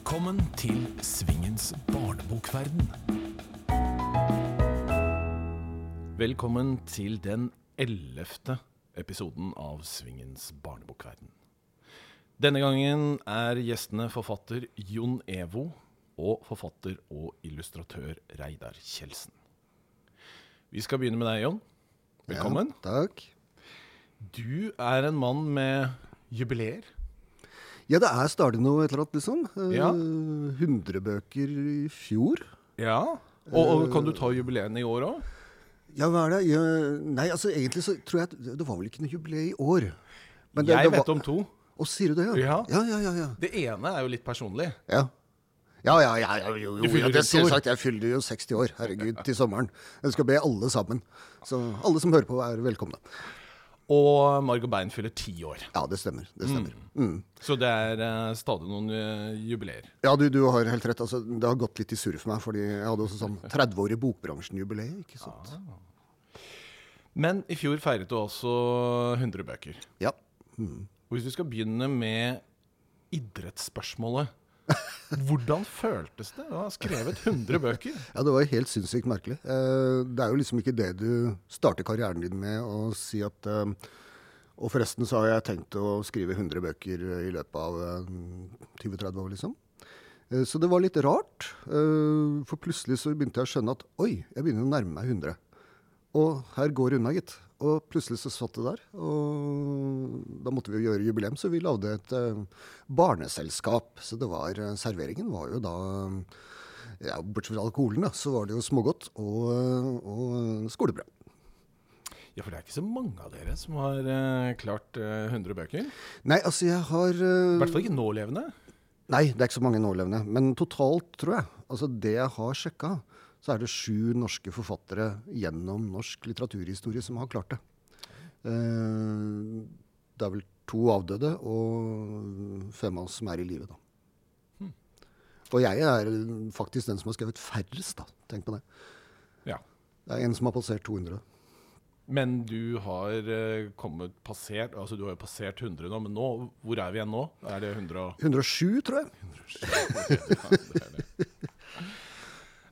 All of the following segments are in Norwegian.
Velkommen til Svingens barnebokverden. Velkommen til den ellevte episoden av Svingens barnebokverden. Denne gangen er gjestene forfatter Jon Evo og forfatter og illustratør Reidar Kjeldsen. Vi skal begynne med deg, Jon. Velkommen. Ja, takk. Du er en mann med jubileer. Ja, det er stadig noe et eller annet, liksom. Eh, Ja. 100 bøker i fjor. Ja. Og, og kan du ta jubileene i år òg? Ja, hva er det? Ja, nei, altså egentlig så tror jeg at det var vel ikke noe jubileum i år. Men det- Jeg det vet var- om to. Å, sier du det, ja? Ja. Ja, ja, ja. Det ene er jo litt personlig. ja. Ja, ja, ja, ja, jo, jo, ja, det 60 år. selvsagt. Jeg fyller jo 60 år, herregud, til sommeren. Jeg skal be alle sammen. Så alle som hører på, er velkomne. Og Margot Bein fyller ti år. Ja, det stemmer. Det stemmer. Mm. Så det er uh, stadig noen uh, jubileer. Ja, du, du har helt rett. Altså, det har gått litt i surr for meg, fordi jeg hadde også sånn 30 år i bokbransjen-jubileet. ikke sant? Men i fjor feiret du også 100 bøker. Ja. Og hvis du skal begynne med idrettsspørsmålet Hvordan føltes det å ha skrevet 100 bøker? Ja, det var helt sinnssykt merkelig. Eh, Det er jo liksom ikke det du starter karrieren din med å si at eh, Og forresten så har jeg tenkt å skrive 100 bøker i løpet av eh, 20-30 år, liksom. Eh, Så det var litt rart. eh, For plutselig så begynte jeg å skjønne at oi, jeg begynner å nærme meg 100. Og her går unna, gitt. Og plutselig så satt det der. Og da måtte vi jo gjøre jubileum, så vi lagde et eh, barneselskap. Så det var eh, Serveringen var jo da ja, Bortsett fra alkoholen, da, så var det jo smågodt og, og skolebrød. Ja, for det er ikke så mange av dere som har uh, klart uh, 100 bøker. Nei, altså jeg har eh, hvert fall ikke nålevende. Nei, det er ikke så mange nålevende. Men totalt, tror jeg, altså det jeg har sjekka, så er det sju norske forfattere gjennom norsk litteraturhistorie som har klart det. Eh, det er vel to avdøde og fem av oss som er i live, da. Og jeg er faktisk den som har skrevet færrest, da. Tenk på det. Ja. Det er en som har passert 200. Men du har eh, kommet passert Altså du har jo passert 100 nå, men nå, hvor er vi igjen nå? Er det 100 og 107, tror jeg.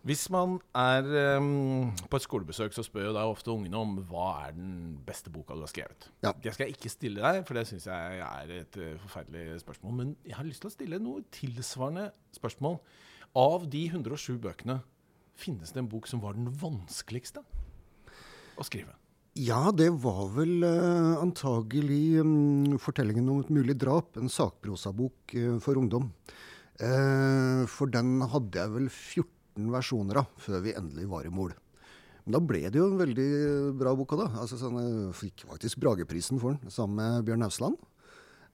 Hvis man er um, på et skolebesøk, så spør jo da ofte ungene om hva er den beste boka du har skrevet. Ja. Det skal jeg ikke stille deg, for det syns jeg er et eh, forferdelig spørsmål. Men jeg har lyst til å stille noe tilsvarende spørsmål. Av de 107 bøkene, finnes det en bok som var den vanskeligste å skrive? Ja, det var vel uh, antagelig um, fortellingen om et mulig drap. En sakprosabok uh, for ungdom. Uh, for den hadde jeg vel 14 versjoner av før vi endelig var i mål. Men da ble det jo en veldig bra bok da. Altså, sånn, jeg fikk faktisk Brageprisen for den, sammen med Bjørn Hausland.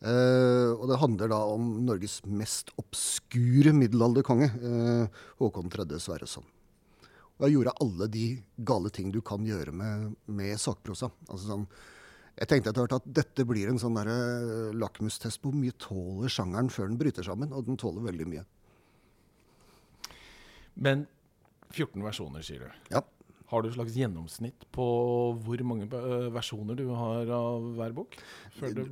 Eh, og det handler da om Norges mest obskure middelalderkonge, eh, Håkon 3. Sverreson. Og jeg gjorde alle de gale ting du kan gjøre med, med sakprosa. Altså sånn, jeg tenkte etter hvert at dette blir en sånn derre lakmustest på hvor mye tåler sjangeren før den bryter sammen, og den tåler veldig mye. Men 14 versjoner, sier du. Ja. Har du et slags gjennomsnitt på hvor mange eh, versjoner du har av hver bok? Før du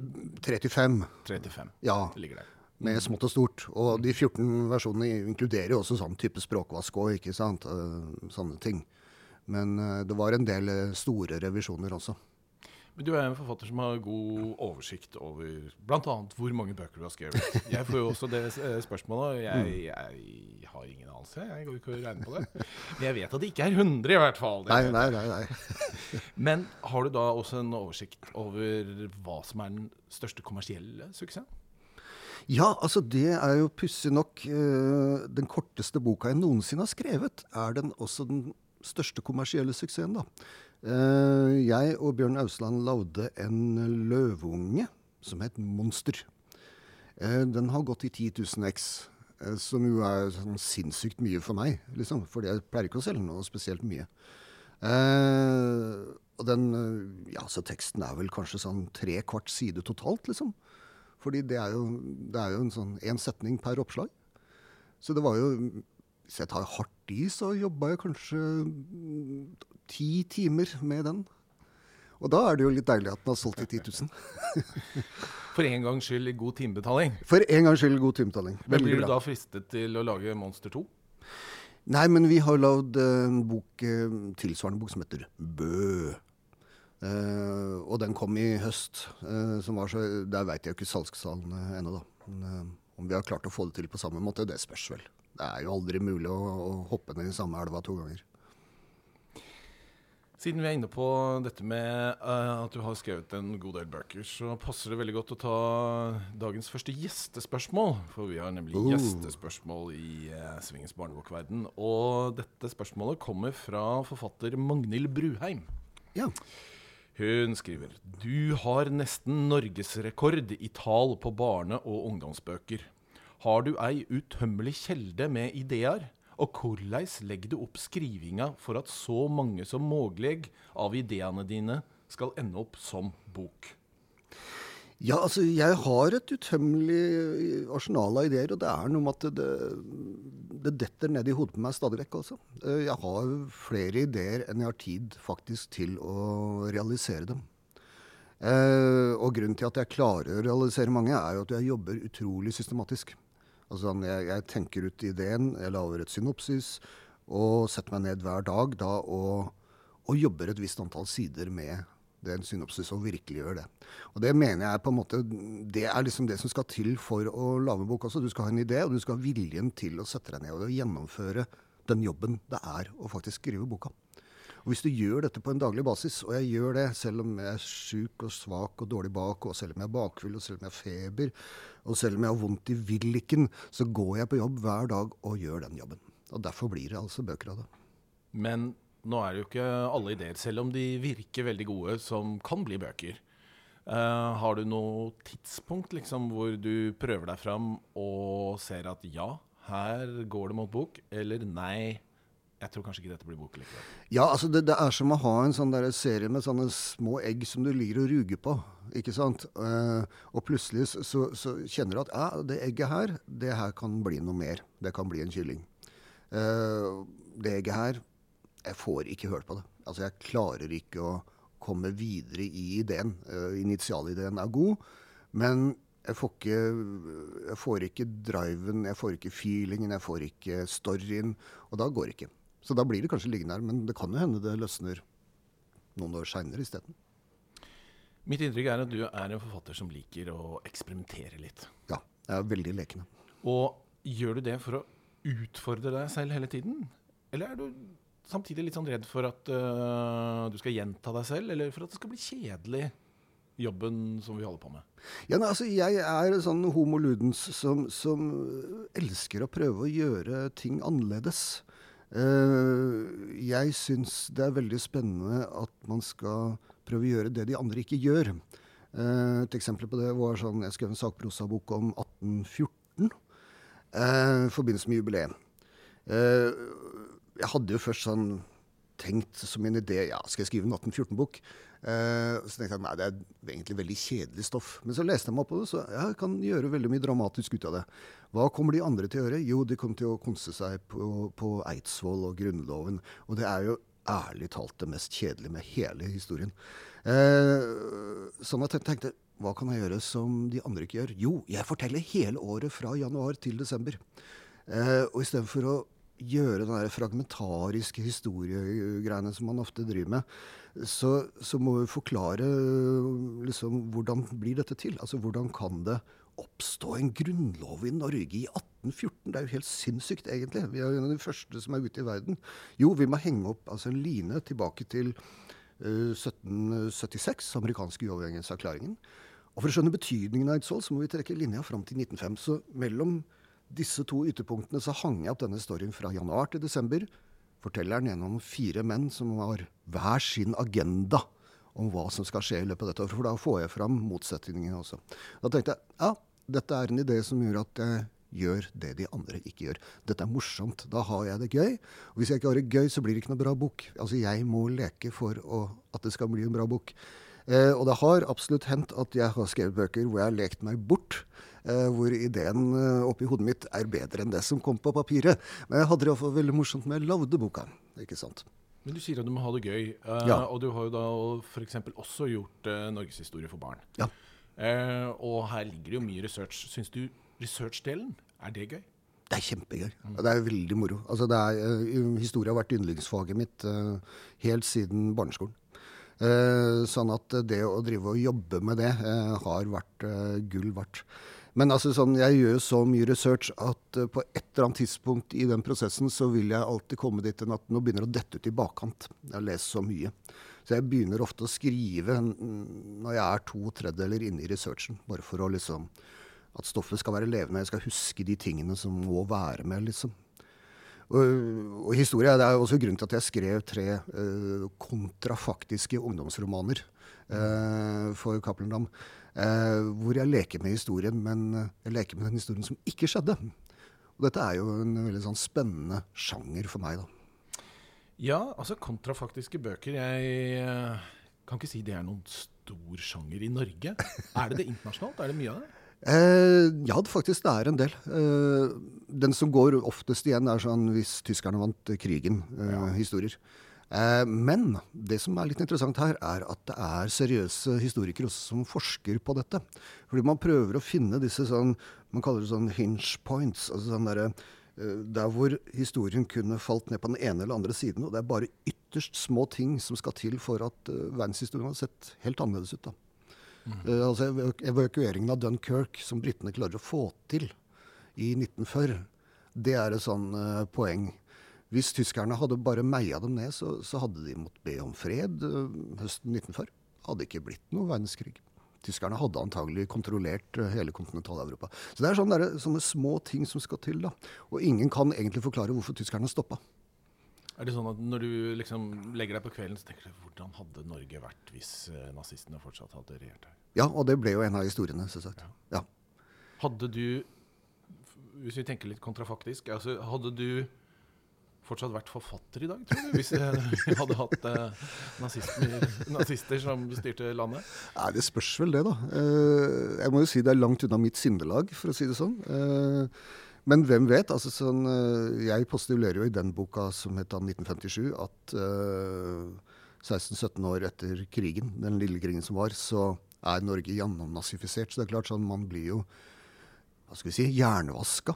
35, 35 ja, ligger der. med smått og stort. Og de 14 versjonene inkluderer jo også sånn type språkvask òg, ikke sant. Eh, Sånne ting. Men eh, det var en del store revisjoner også. Men du er en forfatter som har god oversikt over bl.a. hvor mange bøker du har skrevet. Jeg får jo også det eh, spørsmålet, jeg, jeg har ingen anelse. Jeg går ikke og regner på det. Men jeg vet at det ikke er 100 i hvert fall. Nei, nei, nei. nei. Men har du da også en oversikt over hva som er den største kommersielle suksessen? Ja, altså det er jo pussig nok eh, Den korteste boka jeg noensinne har skrevet, er den også den største kommersielle suksessen, da. Eh, jeg og Bjørn Ausland lagde en løveunge som het Monster. Eh, den har gått i 10 000 X, eh, som jo er sånn sinnssykt mye for meg, liksom. For jeg pleier ikke å selge noe spesielt mye. Og den Ja, så teksten er vel kanskje sånn tre kvart side totalt, liksom. Fordi det er jo, det er jo en sånn én setning per oppslag. Så det var jo Hvis jeg tar hardt i, så jobba jeg kanskje ti timer med den. Og da er det jo litt deilig at den har solgt i 10 000. For en gangs skyld god timebetaling. For en gangs skyld god timebetaling. Men blir du da fristet til å lage Monster 2? Nei, men vi har lagd en bok, eh, tilsvarende bok som heter Bø. Uh, og den kom i høst. Uh, som var så, Der veit jeg jo ikke salgstallene ennå, da. Men, uh, om vi har klart å få det til på samme måte, det spørs vel. Det er jo aldri mulig å, å hoppe ned i samme elva to ganger. Siden vi er inne på dette med uh, at du har skrevet en god del bøker, så passer det veldig godt å ta dagens første gjestespørsmål. For vi har nemlig uh. gjestespørsmål i uh, Svingens barnebokverden. Og dette spørsmålet kommer fra forfatter Magnhild Bruheim. Ja. Hun skriver Du har nesten norgesrekord i tall på barne- og ungdomsbøker. Har du ei utømmelig kjelde med ideer? Og hvordan legger du opp skrivinga for at så mange som mulig av ideene dine skal ende opp som bok? Ja, altså, jeg har et utømmelig arsenal av ideer, og det er noe med at det, det detter ned i hodet på meg stadig vekk. Eh, Jeg har flere ideer enn jeg har tid faktisk til å realisere dem. Eh, og grunnen til at jeg klarer å realisere mange, er jo at jeg jobber utrolig systematisk. Altså, jeg, jeg tenker ut ideen, jeg lager et synopsis, og setter meg ned hver dag da og, og jobber et visst antall sider med den synopsis og virkeliggjør det. Og det mener jeg på en måte, det er liksom det som skal til for å lage bok også. Du skal ha en idé, og du skal ha viljen til å sette deg ned og gjennomføre den jobben det er å faktisk skrive boka. Og Hvis du gjør dette på en daglig basis, og jeg gjør det selv om jeg er sjuk og svak og dårlig bak, og selv om jeg er bakfull, og selv om jeg har feber, og selv om jeg har vondt i villiken, så går jeg på jobb hver dag og gjør den jobben. Og Derfor blir det altså bøker av det. Men nå er det jo ikke alle ideer, selv om de virker veldig gode, som kan bli bøker. Uh, har du noe tidspunkt liksom, hvor du prøver deg fram og ser at ja, her går det mot bok, eller nei, jeg tror kanskje ikke dette blir bok likevel. Ja, altså det, det er som å ha en sånn der serie med sånne små egg som du ligger og ruger på. ikke sant? Uh, og plutselig så, så, kjenner du at ja, det egget her, det her kan bli noe mer. Det kan bli en kylling. Uh, det egget her, jeg får ikke hørt på det. Altså jeg klarer ikke å komme videre i ideen. Uh, initialideen er god, men jeg får, ikke, jeg får ikke driven, jeg får ikke feelingen, jeg får ikke storyen. Og da går det ikke. Så da blir det kanskje liggende her, men det kan jo hende det løsner noen år seinere isteden. Mitt inntrykk er at du er en forfatter som liker å eksperimentere litt. Ja, jeg er veldig lekende. Og gjør du det for å utfordre deg selv hele tiden? Eller er du samtidig litt sånn redd for at uh, du skal gjenta deg selv, eller for at det skal bli kjedelig, jobben som vi holder på med? Ja, nei, altså, jeg er sånn homo ludens som, som elsker å prøve å gjøre ting annerledes. Eh, jeg syns det er veldig spennende at man skal prøve å gjøre det de andre ikke gjør. Eh, et eksempel på det var sånn Jeg skrev en sakprosabok om 1814 eh, i forbindelse med jubileet. Jeg hadde jo først sånn tenkt som en idé ja, skal jeg skrive en 1814-bok? Eh, så tenkte jeg nei, det er egentlig veldig kjedelig stoff. Men så leste jeg meg opp på det, så jeg kan gjøre veldig mye dramatisk ut av det. Hva kommer de andre til å gjøre? Jo, de kommer til å konse seg på, på Eidsvoll og Grunnloven. Og det er jo ærlig talt det mest kjedelige med hele historien. Eh, sånn at jeg tenkte hva kan jeg gjøre som de andre ikke gjør? Jo, jeg forteller hele året fra januar til desember. Eh, og istedenfor å gjøre den fragmentariske historiegreiene som man ofte driver med, så, så må vi forklare liksom, hvordan blir dette til? Altså hvordan kan det oppstå en grunnlov i Norge i 1814? Det er jo helt sinnssykt, egentlig. Vi er jo en av de første som er ute i verden. Jo, vi må henge opp altså, en line tilbake til uh, 1776, amerikanske uavhengighetserklæringen. Og for å skjønne betydningen av Eidsvoll, så må vi trekke linja fram til 1905. Så mellom disse to ytterpunktene så hang jeg opp denne storyen fra januar til desember. Forteller den gjennom fire menn som har hver sin agenda om hva som skal skje i løpet av dette året. For da får jeg fram motsetningene også. Da tenkte jeg ja, dette er en idé som gjør at jeg gjør det de andre ikke gjør. Dette er morsomt. Da har jeg det gøy. Og hvis jeg ikke har det gøy, så blir det ikke noe bra bok. Altså, jeg må leke for å, at det skal bli en bra bok. Eh, og det har absolutt hendt at jeg har skrevet bøker hvor jeg har lekt meg bort. Eh, hvor ideen eh, oppi hodet mitt er bedre enn det som kom på papiret. Men jeg hadde det iallfall veldig morsomt med jeg lagde boka. ikke sant? Men du sier at du må ha det gøy. eh, Ja. Og du har jo da f.eks. også gjort uh, norgeshistorie for barn. Ja. Eh, og her ligger det jo mye research. Syns du researchdelen, er det gøy? Det er kjempegøy. Det er veldig moro. Altså, det er, historie har vært yndlingsfaget mitt helt siden barneskolen. Sånn at det å drive og jobbe med det har vært gull verdt. Men altså, sånn, jeg gjør så mye research at uh, på et eller annet tidspunkt i den prosessen så vil jeg alltid komme dit at nå begynner det å dette ut i bakkant. Jeg har lest så mye. Så jeg begynner ofte å skrive når jeg er to tredjedeler inne i researchen. Bare for å liksom At stoffet skal være levende. Jeg skal huske de tingene som må være med, liksom. Og, og historie, Det er også grunnen til at jeg skrev tre uh, kontrafaktiske ungdomsromaner uh, for Cappelen Dam. Eh, hvor jeg leker med historien, men eh, jeg leker med den historien som ikke skjedde. Og dette er jo en veldig sånn spennende sjanger for meg, da. Ja, altså kontrafaktiske bøker Jeg eh, kan ikke si det er noen stor sjanger i Norge. Er det det internasjonalt? Er det mye av det? Eh, ja, faktisk det er en del. Eh, den som går oftest igjen, er sånn hvis tyskerne vant krigen-historier. Eh, men det som er litt interessant her, er at det er seriøse historikere også som forsker på dette. Fordi man prøver å finne disse sånn Man kaller det sånn hinge points. altså sånn derre eh, der hvor historien kunne falt ned på den ene eller andre siden. Og det er bare ytterst små ting som skal til for at uh, verdenshistorien har sett helt annerledes ut. da. Eh, altså Evakueringen av Dunkerque, som britene klarer å få til i 1940, det er et sånn uh, poeng. Hvis tyskerne hadde bare meia dem ned, så, så hadde de måttet be om fred eh, høsten 1940. Hadde ikke blitt noe verdenskrig. Tyskerne hadde antagelig kontrollert eh, hele kontinentaleuropa. Så det er sånne, der, sånne små ting som skal til. da. Og ingen kan egentlig forklare hvorfor tyskerne stoppa. Er det sånn at når du liksom legger deg på kvelden, så tenker du hvordan hadde Norge vært hvis eh, nazistene fortsatt hadde regjert her? Ja, og det ble jo en av historiene, selvsagt. Ja. Hadde du, hvis vi tenker litt kontrafaktisk, altså hadde du fortsatt vært forfatter i dag, tror du? Hvis vi hadde hatt eh, nazister, nazister som styrte landet? Nei, Det spørs vel det, da. Eh, jeg må jo si det er langt unna mitt sinnelag, for å si det sånn. Eh, men hvem vet? altså sånn, eh, Jeg postulerer jo i den boka som het 1957, at eh, 16-17 år etter krigen, den lille krigen som var, så er Norge gjennomnazifisert. Så det er klart sånn, man blir jo hva skal vi si, hjernevaska.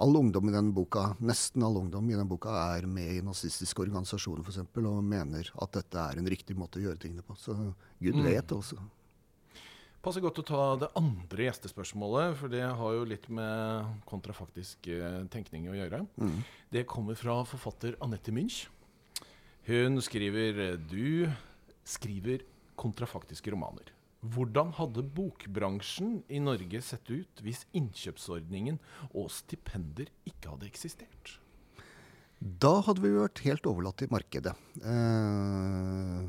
All ungdom i den boka, Nesten all ungdom i den boka er med i nazistiske organisasjoner eksempel, og mener at dette er en riktig måte å gjøre tingene på. Så Gud Mm. vet også. Passer godt å ta det andre gjestespørsmålet, for det har jo litt med kontrafaktisk eh, tenkning å gjøre. Mm. Det kommer fra forfatter Anette Münch. Hun skriver eh, Du skriver kontrafaktiske romaner. Hvordan hadde bokbransjen i Norge sett ut hvis innkjøpsordningen og stipender ikke hadde eksistert? Da hadde vi vært helt overlatt til markedet. Eh,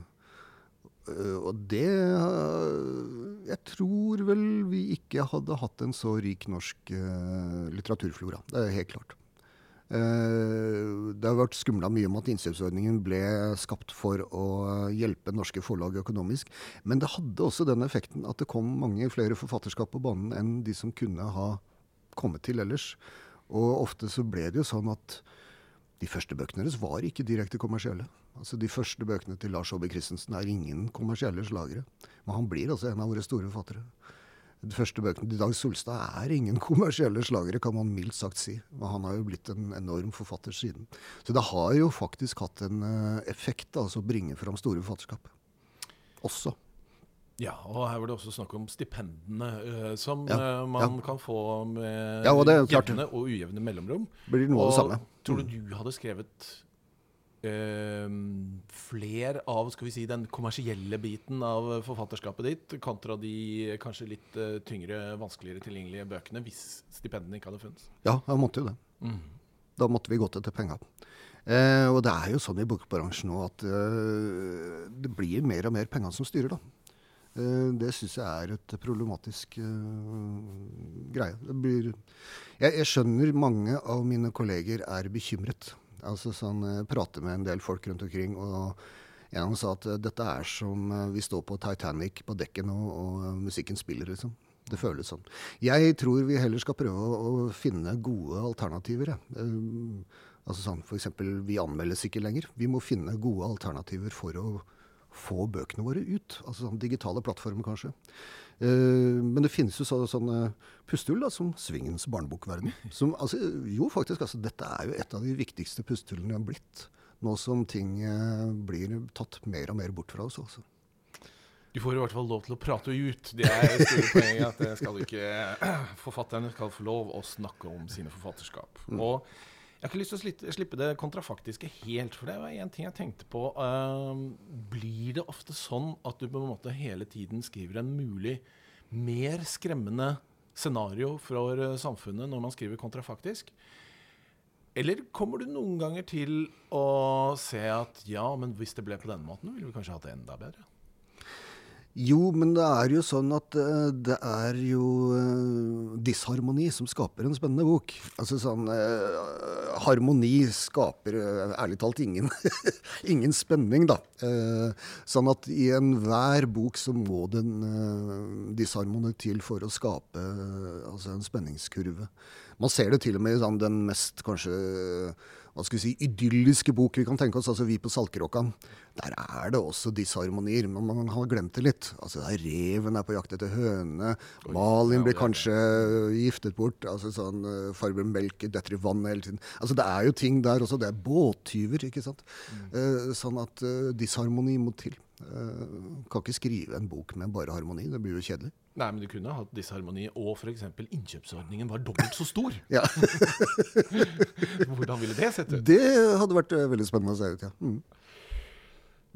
eh, og det eh, Jeg tror vel vi ikke hadde hatt en så rik norsk eh, litteraturflora. Det er helt klart. Eh, det har vært skumla mye om at innkjøpsordningen ble skapt for å hjelpe norske forlag økonomisk. Men det hadde også den effekten at det kom mange flere forfatterskap på banen enn de som kunne ha kommet til ellers. Og ofte så ble det jo sånn at de første bøkene deres var ikke direkte kommersielle. Altså De første bøkene til Lars Aabye Christensen er ingen kommersielle slagere. Men han blir altså en av våre store forfattere. De første bøkene til Dag Solstad er ingen kommersielle slagere, kan man mildt sagt si. Men han har jo blitt en enorm forfatter siden. Så det har jo faktisk hatt en eh, effekt, altså å bringe fram store forfatterskap. Også. Ja, og her var det også snakk om stipendene eh, som Ja, eh, man kan få med Ja, og det jevne og ujevne mellomrom. Blir noe av det Og samme. Tror du du hadde skrevet eh, fler av skal vi si, den kommersielle biten av forfatterskapet ditt, kontra de kanskje litt eh, tyngre, vanskeligere tilgjengelige bøkene, hvis stipendene ikke hadde funnes? Ja, da måtte jo det. Mm. Da måtte vi gått etter penga. Eh, og det er jo sånn i bokbransjen nå at eh, det blir mer og mer penger som styrer, da. Eh, det syns jeg er et problematisk eh, greie. Det blir jeg, jeg skjønner mange av mine kolleger er bekymret. Altså sånn, Prate med en del folk rundt omkring, og en av dem sa at eh, dette er som eh, vi står på Titanic på dekken og, og eh, musikken spiller, liksom. Det føles sånn. Jeg tror vi heller skal prøve å, finne gode alternativer. Eh, Altså sånn f.eks. vi anmeldes ikke lenger. Vi må finne gode alternativer for å få bøkene våre ut. Altså sånn digitale plattformer, kanskje. Eh, men det finnes jo så, sånne pustehull da, som Svingens barnebokverden. Som, altså, jo, faktisk. Altså, dette er jo et av de viktigste pustehullene vi har blitt. Nå som ting eh, blir tatt mer og mer bort fra oss. Også. Du får i hvert fall lov til å prate ut. Det er store poenget. at det skal ikke, Forfatterne skal få lov å snakke om sine forfatterskap. Mm. Og jeg har ikke lyst til å slippe det kontrafaktiske helt, for det var en ting jeg tenkte på. Uh, blir det ofte sånn at du på en måte hele tiden skriver en mulig mer skremmende scenario for uh, samfunnet når man skriver kontrafaktisk? Eller kommer du noen ganger til å se at ja, men hvis det ble på denne måten, ville vi kanskje hatt det enda bedre? Jo, men det er jo sånn at uh, det er jo uh, disharmoni som skaper en spennende bok. Altså sånn uh, Harmoni skaper ærlig talt ingen, ingen spenning, da. sånn at i enhver bok så må den en disharmoni til for å skape altså en spenningskurve. Man ser det til og med i sånn, den mest kanskje hva skal vi si, idylliske bok vi kan tenke oss, altså Vi på Salkeråkan, der er det også disharmonier, men man har glemt det litt. Altså der Reven er på jakt etter høne, Malin blir kanskje giftet bort, altså sånn farber farbror Melk detter i vannet hele tiden. Altså Det er jo ting der også. Det er båttyver, ikke sant. Mm. Uh, sånn at uh, disharmoni må til. Kan ikke skrive en bok med bare harmoni, det blir jo kjedelig. Nei, men du kunne hatt disharmoni, og f.eks. innkjøpsordningen var dobbelt så stor. Ja. Hvordan ville det sett ut? Det hadde vært uh, veldig spennende å se ut, ja. Mm.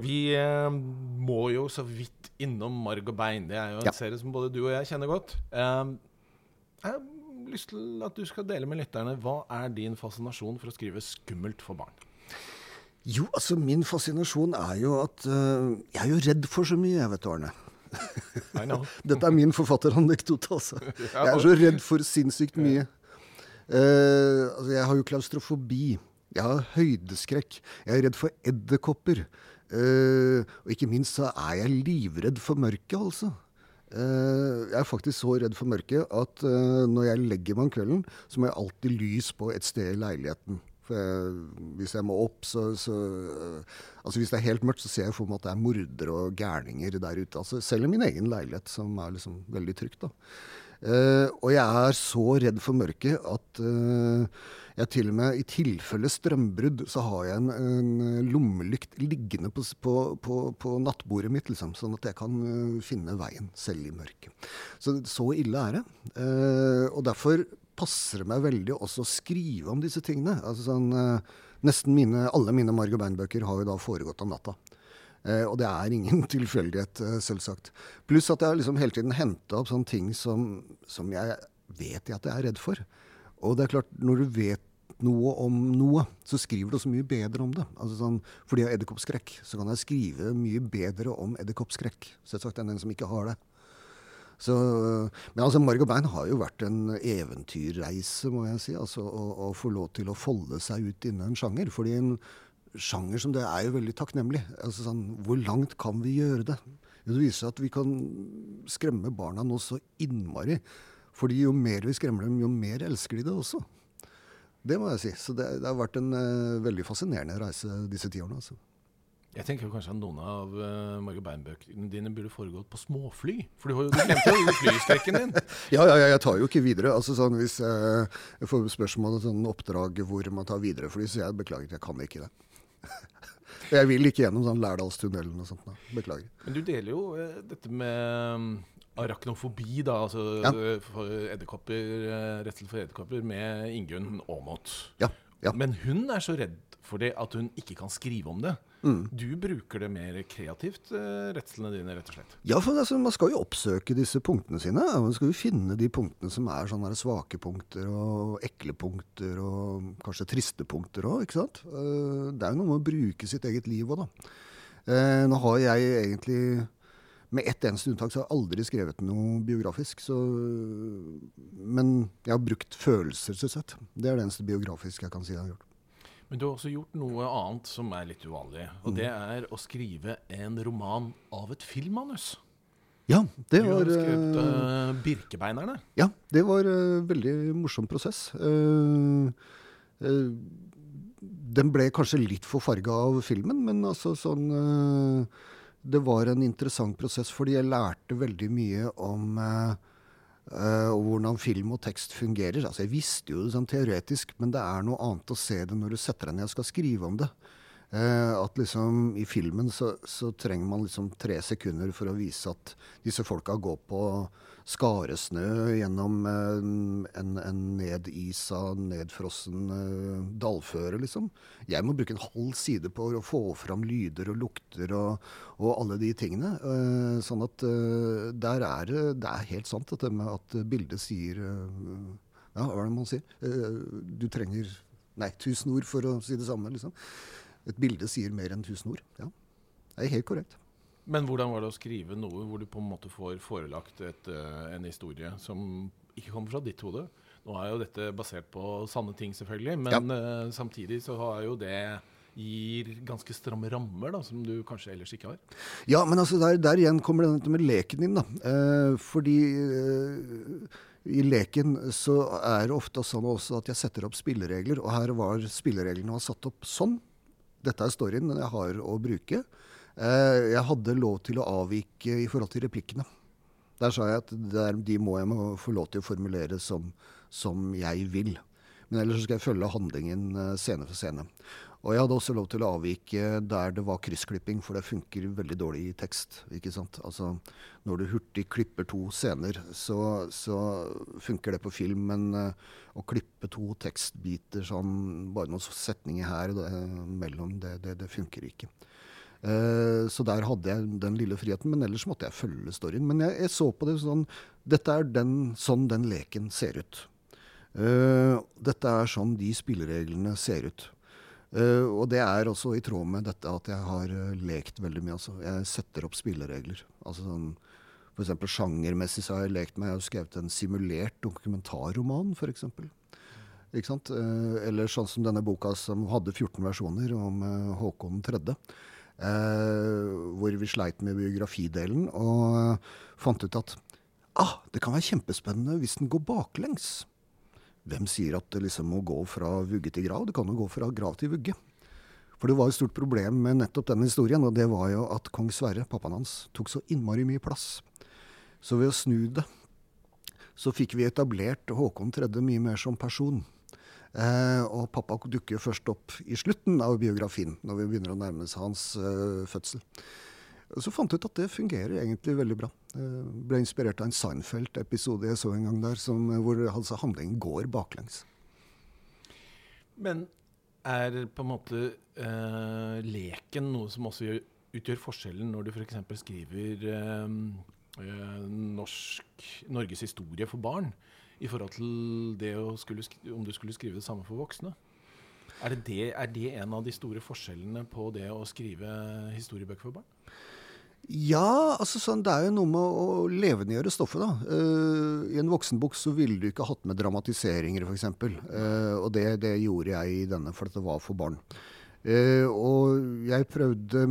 Vi eh, må jo så vidt innom Marg og bein. Det er jo en ja. serie som både du og jeg kjenner godt. jeg har lyst til at du skal dele med lytterne. Hva er din fascinasjon for å skrive skummelt for barn? Jo, altså min fascinasjon er jo at uh, Jeg er jo redd for så mye, jeg vet du, Arne. Dette er min forfatteranekdote, altså. Jeg er så redd for sinnssykt mye. Uh, altså, jeg har jo klaustrofobi. Jeg har høydeskrekk. Jeg er redd for edderkopper. Uh, og ikke minst så er jeg livredd for mørket, altså. Uh, jeg er faktisk så redd for mørket at når jeg legger meg om kvelden, så må jeg alltid lys på et sted i leiligheten. Hvis jeg må opp, så, så, Altså hvis det er helt mørkt, så ser jeg for meg at det er mordere og gærninger der ute. Altså selv i min egen leilighet, som er liksom veldig trygt. Uh, og jeg er så redd for mørket at uh, jeg til og med i tilfelle strømbrudd, så har jeg en, en lommelykt liggende på, på, på, på, nattbordet mitt, liksom, sånn at jeg kan uh, finne veien selv i mørket. Så så ille er det. og derfor passer det meg veldig også å skrive om disse tingene. Altså sånn, eh, nesten mine, Alle mine Margot Bein-bøker har jo da foregått om natta. Eh, og det er ingen tilfeldighet, eh, selvsagt. Pluss at jeg har liksom hele tiden henta opp sånne ting som, som jeg vet jeg at jeg er redd for. Og det er klart, når du vet noe om noe, så skriver du også mye bedre om det. Altså sånn, fordi jeg har edderkoppskrekk, så kan jeg skrive mye bedre om edderkoppskrekk selvsagt enn den som ikke har det. Så, men altså, Margot Bein har jo vært en eventyrreise, må jeg si. Altså, å, å, få lov til å folde seg ut innen en sjanger. Fordi en sjanger som det er jo veldig takknemlig. Altså, sånn, hvor langt kan vi gjøre det? Det viser seg at vi kan skremme barna nå så innmari. Fordi jo mer vi skremmer dem, jo mer elsker de det også. Det må jeg si. Så det, det har vært en uh, veldig fascinerende reise disse ti årene. Altså. Jeg tenker kanskje at noen av uh, Margot Bein-bøkene dine burde foregått på småfly. For du, har jo, du glemte jo flystrekken din. ja, ja, ja, jeg tar jo ikke videre. Altså sånn Hvis uh, jeg får spørsmål om sånn oppdrag hvor man tar viderefly, så jeg beklager, jeg kan ikke det. jeg vil ikke gjennom sånn Lærdalstunnelen og sånt. Da. Beklager. Men du deler jo uh, dette med um, arachnofobi, da, altså ja. for edderkopper, redsel for edderkopper, med Ingunn Aamodt. Ja, ja. Men hun er så redd for det at hun ikke kan skrive om det. Mm. Du bruker det mer kreativt, eh, redslene dine, rett og slett? Ja, for altså, man skal jo oppsøke disse punktene sine. Man skal jo finne de punktene som er sånne svake punkter og ekle punkter og kanskje triste punkter òg, ikke sant. Eh, det er jo noe med å bruke sitt eget liv òg, da. Eh, nå har jeg egentlig med ett eneste unntak så har jeg aldri skrevet noe biografisk. Så, men jeg har brukt følelser, sett. Det er det eneste biografiske jeg kan si jeg har gjort. Men du har også gjort noe annet som er litt uvanlig. Og mm. det er å skrive en roman av et filmmanus. Ja, det var Du har skrevet uh, 'Birkebeinerne'. Ja, det var en uh, veldig morsom prosess. Uh, den ble kanskje litt for farga av filmen, men altså sånn Det var en interessant prosess, fordi jeg lærte veldig mye om uh, uh, hvordan film og tekst fungerer. Altså Jeg visste jo det sånn teoretisk, men det er noe annet å se det når du setter deg ned og skal skrive om det. at liksom i filmen så, så, trenger man liksom tre sekunder for å vise at disse folka går på skaresnø gjennom eh, en, en nedisa, nedfrossen uh, dalføre, liksom. Jeg må bruke en halv side på å få fram lyder og lukter og, og alle de tingene. Uh, sånn at der er Det er helt sant dette med at bildet sier Ja, hva er det man sier? du trenger Nei, tusen ord for å si det samme, liksom. Et bilde sier mer enn tusen ord. Ja. Det er helt korrekt. Men hvordan var det å skrive noe hvor du på en måte får forelagt et, uh, en historie som ikke kommer fra ditt hode? Nå er jo dette basert på sanne ting, selvfølgelig, men ja. uh, samtidig så har jo det gir ganske stramme rammer, da, som du kanskje ellers ikke har. Ja, men altså der, der igjen kommer dette med leken din, da. Eh, fordi eh, i leken så er det ofte sånn også at jeg setter opp spilleregler, og her var spillereglene var satt opp sånn. Dette er storyen jeg har å bruke. Eh, jeg hadde lov til å avvike i forhold til replikkene. Der sa jeg at der, de må jeg må få lov til å formulere som, som jeg vil. Men ellers skal jeg følge handlingen eh, scene for scene. Og jeg hadde også lov til å avvike der det var kryssklipping, for det funker veldig dårlig i tekst. ikke sant? Altså, Når du hurtig klipper to scener, så, så funker det på film. Men uh, å klippe to tekstbiter sånn, bare noen setninger her mellom, det, det, det funker ikke. Uh, så der hadde jeg den lille friheten, men ellers måtte jeg følge storyen. Men jeg, jeg så på det sånn Dette er den, sånn den leken ser ut. Uh, dette er sånn de spillereglene ser ut. Uh, og det er også i tråd med dette at jeg har lekt veldig mye. Altså. Jeg setter opp spilleregler. Altså sånn, for eksempel Sjangermessig så har jeg lekt meg Jeg har skrevet en simulert dokumentarroman, f.eks. Ikke sant? eller sånn som denne boka som hadde 14 versjoner om Håkon 3. Eh, hvor vi sleit med biografidelen, og fant ut at ah, det kan være kjempespennende hvis den går baklengs. Hvem sier at det liksom må gå fra vugge til grav? Det kan jo gå fra grav til vugge. For det var et stort problem med nettopp denne historien, og det var jo at kong Sverre, pappaen hans, tok så innmari mye plass. Så ved å snu det, så fikk vi etablert Håkon 3. mye mer som person. Eh, og pappa dukker først opp i slutten av biografien, når vi begynner å nærme oss hans eh, fødsel. Så fant jeg ut at det fungerer egentlig veldig bra. Jeg ble inspirert av en Seinfeld-episode jeg så en gang der, som, hvor altså, handlingen går baklengs. Men er på en måte eh, leken noe som også gjør, utgjør forskjellen når du f.eks. skriver eh, eh, norsk, Norges historie for barn? I forhold til skulle, om du skulle skrive det samme for voksne. Er det, er det en av de store forskjellene på det å skrive historiebøker for barn? Ja, altså sånn, det er jo noe med å levendegjøre stoffet. da. Uh, I en voksenbok så ville du ikke hatt med dramatiseringer, f.eks. Uh, og det, det, gjorde jeg i denne, for det var for barn. Uh, og jeg prøvde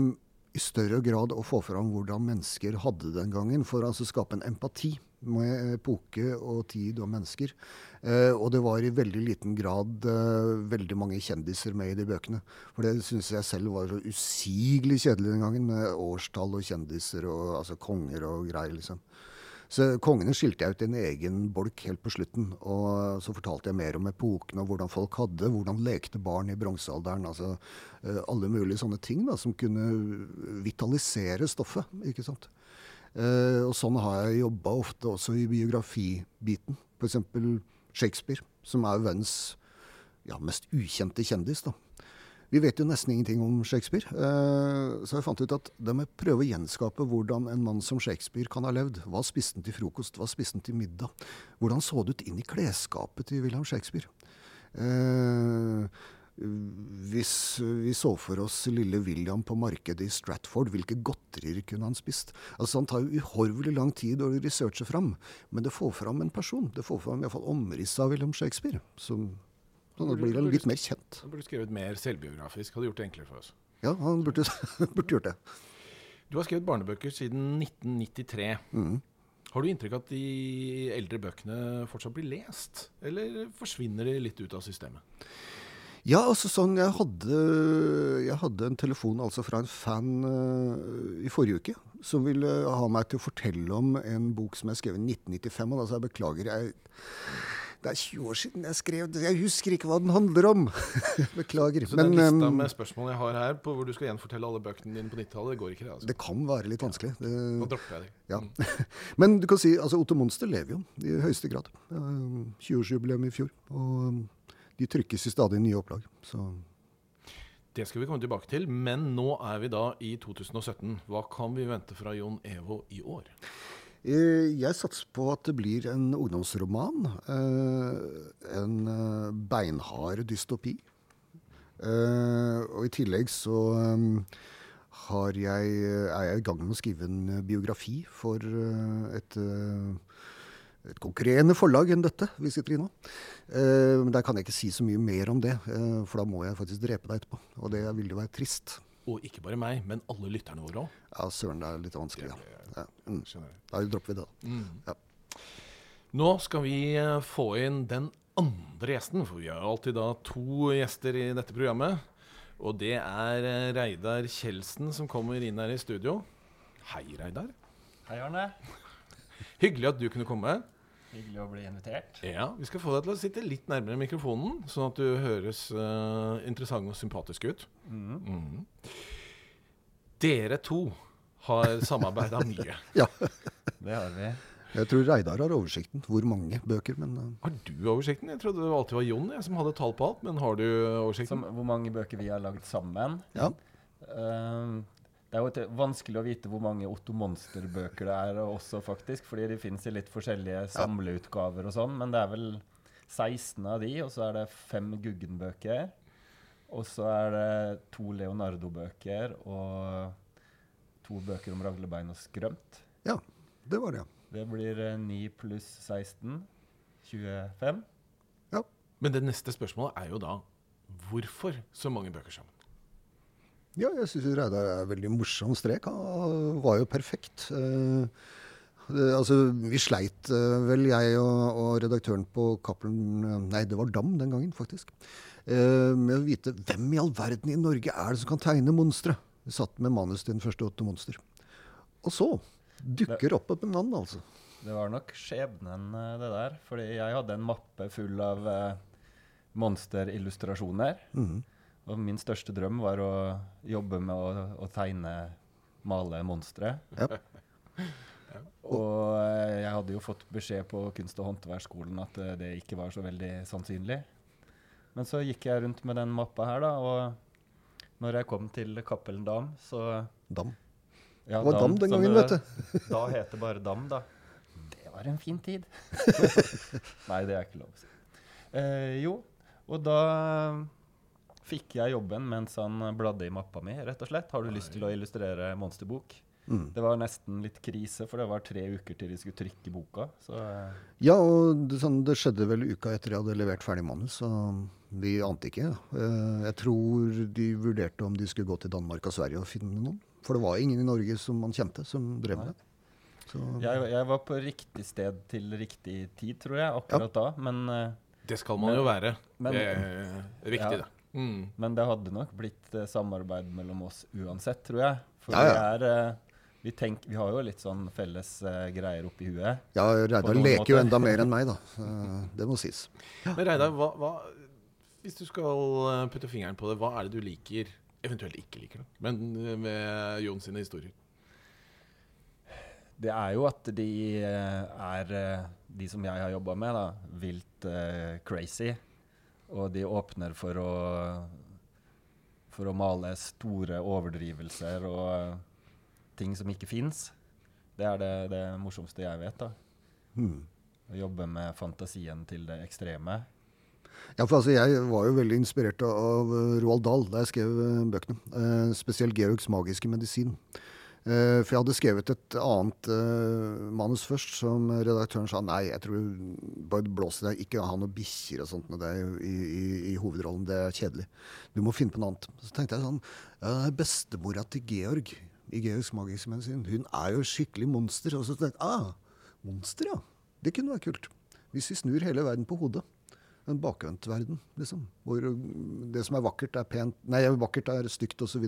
i større grad å få fram hvordan mennesker hadde den gangen, for å altså skape en empati med epoke og tid og mennesker. Eh, og det var i veldig liten grad eh, veldig mange kjendiser med i de bøkene. For det syns jeg selv var så usigelig kjedelig den gangen, med årstall og kjendiser og altså konger og greier, liksom. Så Kongene skilte jeg ut i en egen bolk helt på slutten. Og så fortalte jeg mer om epoken og hvordan folk hadde, hvordan lekte barn i bronsealderen. Altså eh, alle mulige sånne ting da, som kunne vitalisere stoffet. ikke sant? Uh, og sånn har jeg jobba ofte også i biografibiten. F.eks. Shakespeare, som er verdens ja, mest ukjente kjendis. da. Vi vet jo nesten ingenting om Shakespeare, uh, så jeg fant ut at de må prøve å gjenskape hvordan en mann som Shakespeare kan ha levd. Hva spiste han til frokost? Hva spiste han til middag? Hvordan så det ut inn i klesskapet til William Shakespeare? Hvis vi så for oss lille William på markedet i Stratford, hvilke godterier kunne han spist? Altså Han tar jo uhorvelig lang tid å researche fram, men det får fram en person. Det får fram i hvert fall omrisset av William Shakespeare. Som, sånn blir han litt mer kjent. Han burde skrevet mer selvbiografisk. Hadde gjort det enklere for oss. Ja, han burde, burde gjort det. Du har skrevet barnebøker siden 1993. Mm. Har du inntrykk av at de eldre bøkene fortsatt blir lest, eller forsvinner de litt ut av systemet? Ja, altså sånn, jeg hadde, jeg hadde en telefon altså fra en fan uh, i forrige uke som ville ha meg til å fortelle om en bok som jeg skrev i 1995. Og sa jeg beklager, jeg, det er 20 år siden jeg skrev jeg husker ikke hva den handler om. beklager. Så den lista med spørsmål jeg har her, på hvor du skal gjenfortelle alle bøkene dine på 90-tallet, det går ikke? det altså. Det kan være litt vanskelig. Det, da dropper jeg det. Ja. Men du kan si, altså Otto Monster lever jo i høyeste grad. 20-årsjubileum i fjor. og de trykkes i stadig nye opplag. Så. Det skal vi komme tilbake til, men nå er vi da i 2017. Hva kan vi vente fra Jon Evo i år? Eh, jeg satser på at det blir en ungdomsroman. Eh, en eh, beinhard dystopi. Og i tillegg så jeg, er jeg i gang med å skrive en biografi for et et konkurrerende forlag enn dette vi sitter i nå. Eh, men der kan jeg ikke si så mye mer om det, eh, for da må jeg faktisk drepe deg etterpå. Og det vil jo være trist. Og ikke bare meg, men alle lytterne våre òg. Ja, søren, det er litt vanskelig. Ja. ja. Mm. Da dropper vi det, da. Mm. Ja. Nå skal vi eh, få inn den andre gjesten, for vi har alltid da to gjester i dette programmet. Og det er Reidar Kjeldsen som kommer inn her i studio. Hei, Reidar. Hei, Arne. Hyggelig at du kunne komme. Hyggelig å bli invitert. Ja, Vi skal få deg til å sitte litt nærmere mikrofonen, sånn at du høres uh, interessant og sympatisk ut. Mm. Mm. Dere to har samarbeida mye. ja, det har vi. Jeg tror Reidar har oversikten. Hvor mange bøker, men uh... Har du oversikten? Jeg trodde det alltid var Jon jeg, som hadde tall på alt. Men har du oversikten? Som, hvor mange bøker vi har lagd sammen? Ja. Uh, det er jo vanskelig å vite hvor mange Otto Monster-bøker det er også, faktisk. Fordi de fins i litt forskjellige samleutgaver og sånn. Men det er vel 16 av de, og så er det fem Guggen-bøker. Og så er det to Leonardo-bøker og to bøker om raglebein og skrømt. Ja, det var det. Det blir 9 eh, pluss 16. 25. Ja. Men det neste spørsmålet er jo da hvorfor så mange bøker sammen? Ja, jeg syns Reidar er veldig morsom strek. Han var jo perfekt. Uh, det, altså, vi sleit uh, vel, jeg og, og, redaktøren på Cappelen uh, Nei, det var Dam den gangen, faktisk. med å vite hvem i all verden i Norge er det som kan tegne monstre. Vi satt med manus til den første Åtte monster. Og så dukker opp et navn, altså. Det var nok skjebnen, det der. Fordi jeg hadde en mappe full av monsterillustrasjoner. Mm -hmm. Og min største drøm var å jobbe med å, å tegne, male monstre. Ja. og eh, jeg hadde jo fått beskjed på kunst- og håndverksskolen at eh, det ikke var så veldig sannsynlig. Men så gikk jeg rundt med den mappa her, da, og når jeg kom til Cappelen Dam, så Dam? Ja, det var Dam, den gangen, vet du. da het det bare Dam, da. Det var en fin tid. Nei, det er ikke lov å si. Eh, jo, og da fikk jeg jobben mens han bladde i mappa mi, rett og slett. Har du lyst til å illustrere monsterbok? Mm. Det var nesten litt krise, for det var tre uker til de skulle trykke boka. Så. Eh. Ja, og det, sånn, det, skjedde vel uka etter jeg hadde levert ferdig manus, så vi ante ikke. Uh, jeg tror de vurderte om de skulle gå til Danmark og Sverige og finne noen. For det var ingen i Norge som man kjente, som drev med det. Jeg, jeg, var på riktig sted til riktig tid, tror jeg, akkurat ja. da, men uh, Det skal man men, jo være. Men, det er viktig, ja. det. Mm. Men det hadde nok blitt uh, samarbeid mellom oss uansett, tror jeg. For ja, ja. vi er uh, vi, tenk, vi, har jo litt sånn felles uh, greier oppi huet. Ja, Reidar leker måte. jo enda mer enn meg, da. det må sies. Ja. Men Reidar, hva, hva, hvis du skal putte fingeren på det, hva er det du liker, eventuelt ikke liker, da, men med Jon sine historier? Det er jo at de er, de som jeg har jobba med, da, vilt crazy. Og de åpner for å, for å male store overdrivelser og ting som ikke fins. Det er det, det, morsomste jeg vet. da. Hmm. Å jobbe med fantasien til det ekstreme. Ja, for altså, Jeg var jo veldig inspirert av Roald Dahl da jeg skrev uh, bøkene. Eh, spesielt Georgs magiske medisin. Uh, for jeg hadde skrevet et annet uh, manus først, som redaktøren sa nei, jeg tror bare blås i deg, ikke ha noen bikkjer og sånt med deg i, i, i, hovedrollen, det er kjedelig. Du må finne på noe annet. Så tenkte jeg sånn, ja, bestemora til Georg i Georgs magiske medisin, hun er jo skikkelig monster. Og så tenkte jeg ah, monster, ja. Det kunne være kult. Hvis vi snur hele verden på hodet. en bakvendt verden, liksom. Hvor det som er vakkert, er pent Nei, vakkert er stygt, osv.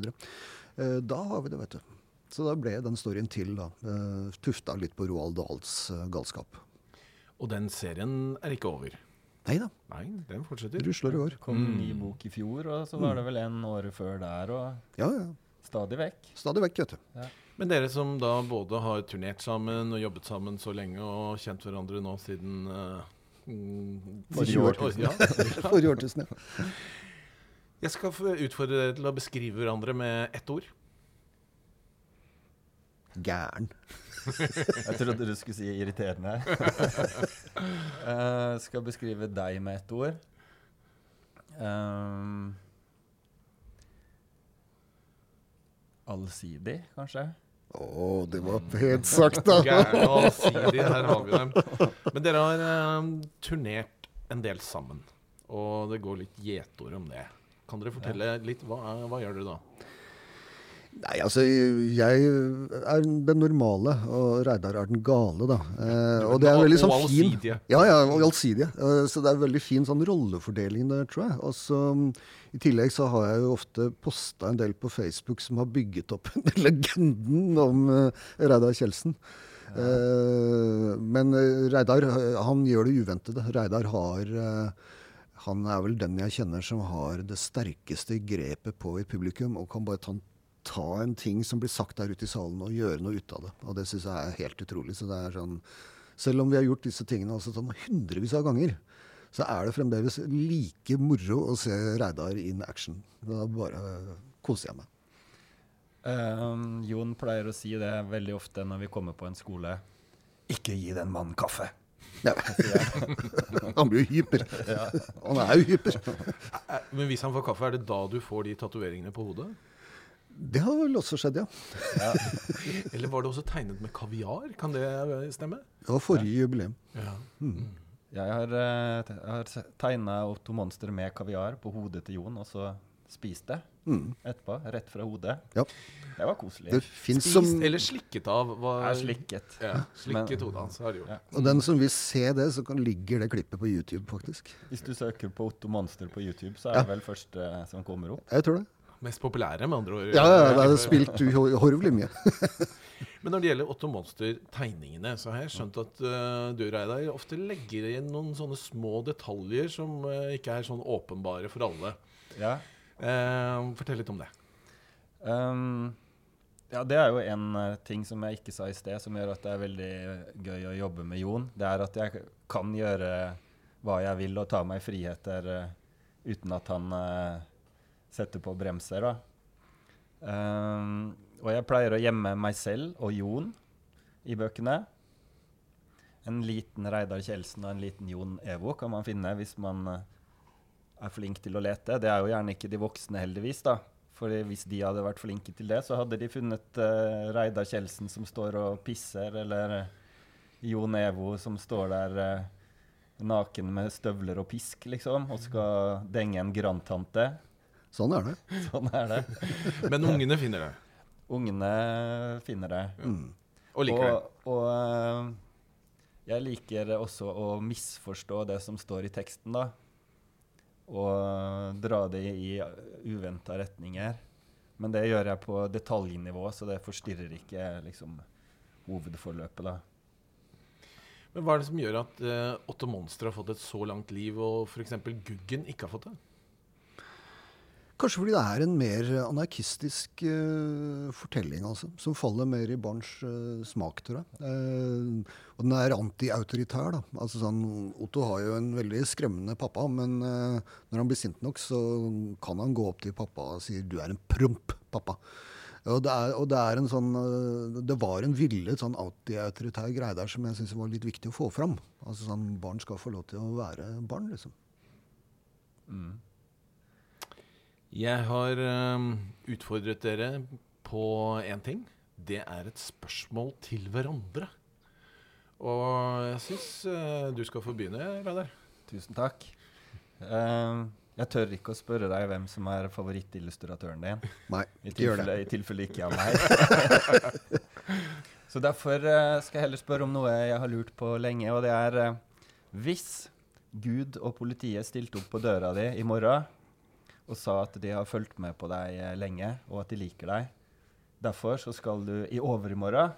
Uh, da har vi det, vet du. Så da ble den storyen til, da. Uh, tufta litt på Roald Dahls uh, galskap. Og den serien er ikke over? Nei da. Den fortsetter. Rusler i år. Kom en ny bok i fjor, og så var det vel en året før der, og Ja, ja. stadig vekk. Stadig vekk, vet du. Men dere som da både har turnert sammen og jobbet sammen så lenge og kjent hverandre nå siden uh, Forrige årtusen. Ja. Forrige årtusen, ja. Jeg skal utfordre dere til å beskrive hverandre med ett ord. Gæren. Jeg trodde du skulle si irriterende. uh, skal beskrive deg med ett ord. Um, allsidig, kanskje? Å, det var pent sagt, da. Gæren og allsidig, her har vi dem. Men dere har eh, turnert en del sammen, og det går litt gjetord om det. Kan dere fortelle litt? Hva, hva gjør dere da? Nei, altså, jeg er den normale, og Reidar er den gale, da. Eh, og det er veldig sånn fin. Ja, ja, og allsidige. Eh, så det er veldig fin sånn rollefordeling der, tror jeg. Og så mm, I tillegg så har jeg jo ofte posta en del på Facebook som har bygget opp den legenden om uh, Reidar Kjeldsen. Eh, men eh, Reidar, eh, han gjør det uventede. Reidar har eh, han er vel den jeg kjenner som har det sterkeste grepet på et publikum, og kan bare ta, ta en ting som blir sagt der ute i salen, og gjøre noe ut av det. Og det syns jeg er helt utrolig. Så det er sånn, selv om vi har gjort disse tingene altså sånn hundrevis av ganger, så er det fremdeles like moro å se Reidar in action. Da bare koser jeg meg. Um, Jon pleier å si det veldig ofte når vi kommer på en skole. Ikke gi den mannen kaffe. Ja. Han blir jo hyper. Han er jo hyper. Eh, Men hvis han får kaffe, er det da du får de tatoveringene på hodet? Det har vel også skjedd, ja. Eller var det også tegnet med kaviar? Kan det eh, stemme? Det var forrige jubileum. Ja. Jeg har, eh, jeg har tegna Otto Monster med kaviar på hodet til Jon, og så spist det Mm. etterpå. Rett fra hodet. Ja. Det var koselig. Det Spist som eller slikket av? Var, Jeg slikket. Ja, slikket hodet hans har det gjort. Ja. Og den som vil se det, så kan ligger det klippet på YouTube, faktisk. Hvis du søker på Otto Monster på YouTube, så er Ja. det vel første som kommer opp. Jeg tror det. Mest populære, med andre ord. Ja, ja, det er spilt uhorvelig mye. Men når det gjelder Otto Monster-tegningene, så har jeg skjønt at uh, du, Reidar, ofte legger inn noen sånne små detaljer som uh, ikke er sånn åpenbare for alle. Ja. Uh, fortell litt om det. Um, ja, det er jo en ting som jeg ikke sa i sted, som gjør at det er veldig gøy å jobbe med Jon. Det er at jeg kan gjøre hva jeg vil og ta meg friheter uten at han setter på bremser. Da. Um, og jeg pleier å gjemme meg selv og Jon i bøkene. En liten Reidar Kjeldsen og en liten Jon Evo kan man finne hvis man eh, er flink til å lete. Det er jo gjerne ikke de voksne, heldigvis. da. For hvis de hadde vært flinke til det, så hadde de funnet uh, Reidar Kjeldsen som står og pisser, eller uh, Jon Evo som står der uh, naken med støvler og pisk, liksom, og skal denge en grandtante. Sånn er det. Sånn er det. Men ungene finner det. Ungene finner det. Mm. Og liker det. Og, og eh, jeg liker også å misforstå det som står i teksten, da. Og dra det i uventa retninger. Men det gjør jeg på detaljnivå, så det forstyrrer ikke liksom, hovedforløpet, da. Men hva er det som gjør at uh, Otto Monster har fått et så langt liv, og f.eks. Guggen ikke har fått det? Kanskje fordi det er en mer anarkistisk uh, fortelling, altså. Som faller mer i barns uh, smak, tror jeg. Uh, og den er anti-autoritær, da. Altså sånn, Otto har jo en veldig skremmende pappa, men når han blir sint nok, så kan han gå opp til pappa og si 'du er en promp, pappa'. Og det, er, og det er en sånn Det var en villet sånn anti-autoritær greie der som jeg syns var litt viktig å få fram. Altså sånn Barn skal få lov til å være barn, liksom. Mm. Jeg har um, utfordret dere på én ting. Det er et spørsmål til hverandre. Og jeg syns uh, du skal få begynne, Reidar. Tusen takk. Eh, jeg tør ikke å spørre deg hvem som er favorittillustratøren din. Nei, ikke gjør det. I tilfelle ikke jeg er meg. Så derfor uh, skal jeg heller spørre om noe jeg har lurt på lenge, og det er eh, Hvis Gud og politiet stilte opp på døra di i morgen og sa at de har fulgt med på deg eh, lenge, og at de liker deg. Derfor så skal du i overmorgen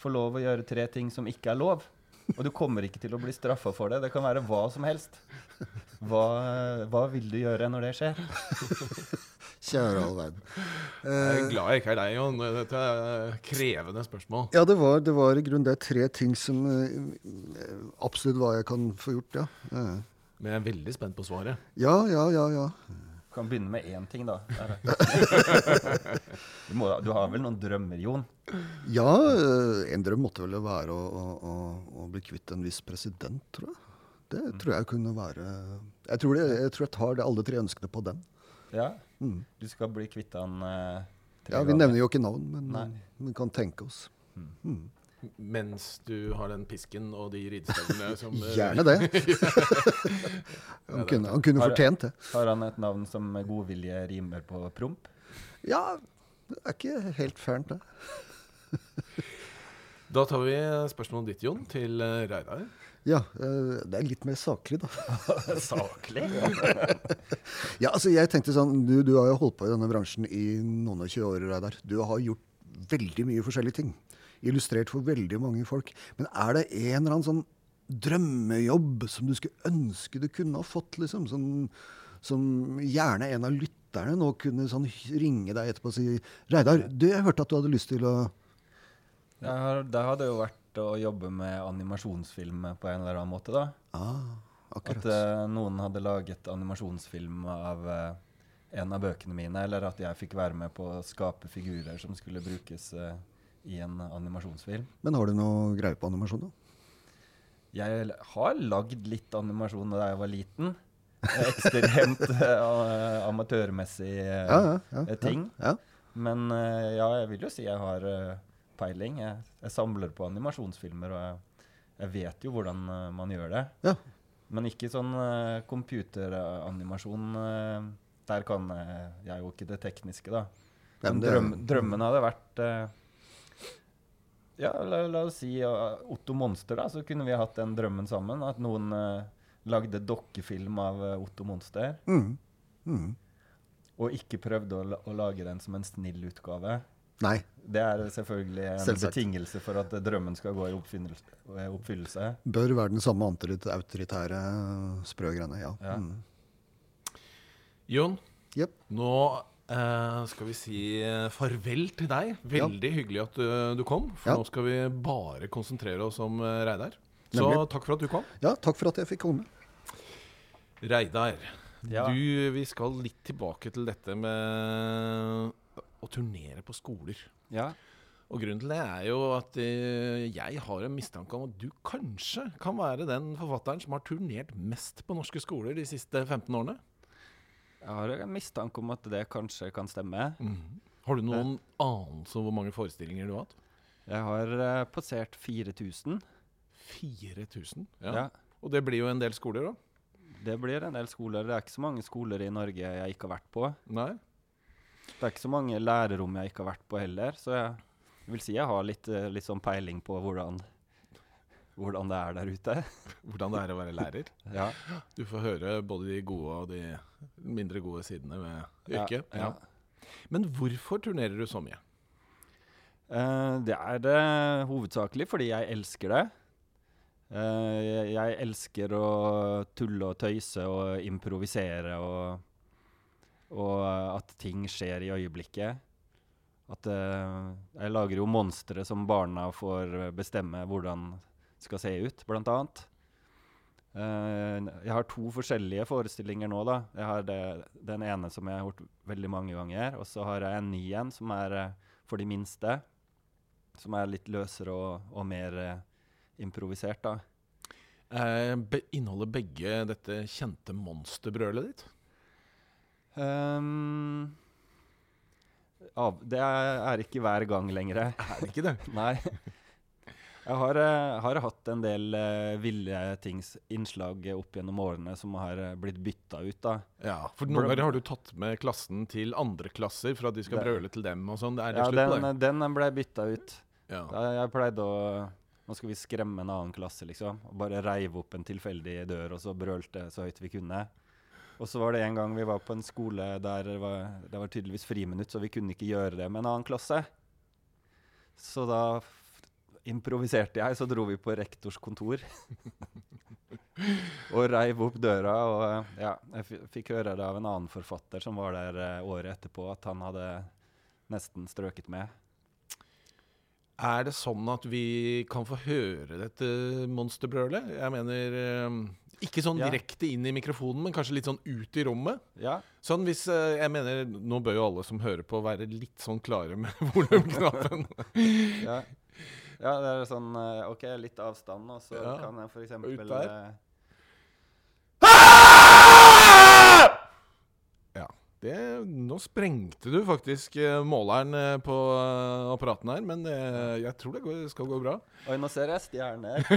få lov å gjøre tre ting som ikke er lov. Og du kommer ikke til å bli straffa for det. Det kan være hva som helst. Hva, hva vil du gjøre når det skjer? Kjære all verden. Jeg er Eh, glad jeg ikke er deg, Jon. Dette er krevende spørsmål. ja, det var, det var i grunnen det tre ting som eh, absolutt hva jeg kan få gjort, ja. Eh, Men jeg er veldig spent på svaret. Ja, ja, ja, ja. Du kan begynne med én ting, da. Du, må, du har vel noen drømmer, Jon? Ja, en drøm måtte vel være å, å, å, bli kvitt en viss president, tror jeg. Det tror jeg kunne være Jeg tror, det, jeg, tror jeg tar det, alle tre ønskene på den. Ja? Mm. Du skal bli kvitt han tre tre Ja, Vi ganger. nevner jo ikke navn, men vi kan tenke oss. Mm. Mens du har den pisken og de ridestøvlene som eh, Gjerne det. Han kunne, han kunne Har- fortjent det. Har han et navn som med godvilje rimer på promp? Ja, det er ikke helt fælt, det. Da tar vi spørsmålet ditt, Jon, til eh, Reidar. Ja, eh, det er litt mer saklig, da. Saklig? Ja, altså jeg tenkte sånn, Du, du har jo holdt på i denne bransjen i noen og 20 år, Reidar. Du har gjort veldig mye forskjellige ting. Illustrert for veldig mange folk. Men er det en eller annen sånn drømmejobb som du skulle ønske du kunne ha fått? liksom? Sånn, som gjerne en av lytterne nå kunne sånn ringe deg etterpå og si Reidar, du, jeg hørte at du hadde lyst til å har, det hadde jo vært å jobbe med animasjonsfilm på en eller annen måte, da. ah, Akkurat. At uh, noen hadde laget animasjonsfilm av uh, en av bøkene mine, eller at jeg fikk være med på å skape figurer som skulle brukes eh, i en animasjonsfilm. Men har du noe greie på animasjon, da? Jeg har lagd litt animasjon da jeg var liten. Ekstremt uh, amatørmessig eh, Ja, ja, ja, eh, ting. Ja, Men uh, ja, jeg vil jo si jeg har uh, peiling. Jeg, jeg samler på animasjonsfilmer, og jeg, jeg vet jo hvordan eh, man gjør det. Ja. Men ikke sånn computeranimasjon. eh, der kan eh, jeg jo ikke det tekniske, da. Men drøm, drømmen hadde vært eh, Ja, la, la oss si uh, Otto Monster, da. Så kunne vi hatt den drømmen sammen. At noen uh, lagde dokkefilm av uh, Otto Monster. Mm. Mm. Og ikke prøvde å, å lage den som en snill utgave. Nei. Det er selvfølgelig en Selvsagt. betingelse for at eh, drømmen skal gå i oppfyllelse. Bør være den samme autorit- autoritære sprø greiene, ja. Ja. Mm. Jon, Jep. nå eh, skal vi si eh, farvel til deg. Veldig hyggelig at du, du kom, for Ja. nå skal vi bare konsentrere oss om uh, Reidar. Så Nemlig. takk for at du kom. ja, takk for at jeg fikk komme. Reidar, Ja. du, vi skal litt tilbake til dette med å turnere på skoler. Ja. Og grunnen til det er jo at eh, jeg har en mistanke om at du kanskje kan være den forfatteren som har turnert mest på norske skoler de siste 15 årene. Jeg har en mistanke om at det kanskje kan stemme. Har du noen anelse om hvor mange forestillinger du har hatt? Jeg har eh, passert 4000. 4000? Ja. Og det blir jo en del skoler, da? Det blir en del skoler. Det er ikke så mange skoler i Norge jeg ikke har vært på. Nei? Det er ikke så mange lærerom jeg ikke har vært på heller, så jeg vil si jeg har litt, eh, litt sånn peiling på hvordan, hvordan det er der ute. Hvordan det er å være lærer? Ja. Du får høre både de gode og de mindre gode sidene ved yrket. Ja, Ja. Men hvorfor turnerer du så mye? Uh, det er det hovedsakelig fordi jeg elsker det. Uh, jeg, jeg elsker å tulle og tøyse og improvisere og, og at ting skjer i øyeblikket. At eh, Jeg lager jo monstre som barna får bestemme hvordan skal se ut, blant annet. Eh, jeg har to forskjellige forestillinger nå. da. Jeg har det, den ene som jeg har gjort veldig mange ganger, og så har jeg en ny en som er uh, for de minste. Som er litt løsere og, og mer uh, improvisert, da. Be inneholder begge dette kjente monsterbrølet ditt? Um, av, det er, er ikke hver gang lenger. Er det ikke det? Nei. Jeg har, eh, har hatt en del uh, ville tings, innslag opp gjennom årene som har eh, blitt bytta ut. da. Ja, for noen ganger har du tatt med klassen til andre klasser for at de skal Det- brøle til dem og sånn. Er det Ja, slutt på den, det? den ble bytta ut. Ja. Jeg pleide å Nå skal vi skremme en annen klasse, liksom. Og bare reive opp en tilfeldig dør, og så brølte så høyt vi kunne. Og så var det en gang vi var på en skole der det var, det var tydeligvis friminutt, så vi kunne ikke gjøre det med en annen klasse. Så da improviserte jeg, så dro vi på rektors kontor. og reiv opp døra, og ja, jeg fikk høre det av en annen forfatter som var der eh, året etterpå, at han hadde nesten strøket med. Er det sånn at vi kan få høre dette monsterbrølet? Jeg mener eh, Ikke sånn direkte inn i mikrofonen, men kanskje litt sånn ut i rommet. Ja, Sånn hvis eh, Jeg mener, nå bør jo alle som hører på, være litt sånn klare med volumknappen. ja. Ja, det er sånn eh, OK, litt avstand, og så Ja. kan jeg for Ut eksempel der. eh, Ja. Det, nå sprengte du faktisk eh, måleren på apparatene her, men jeg tror det går, skal gå bra. Oi, nå ser jeg stjerner.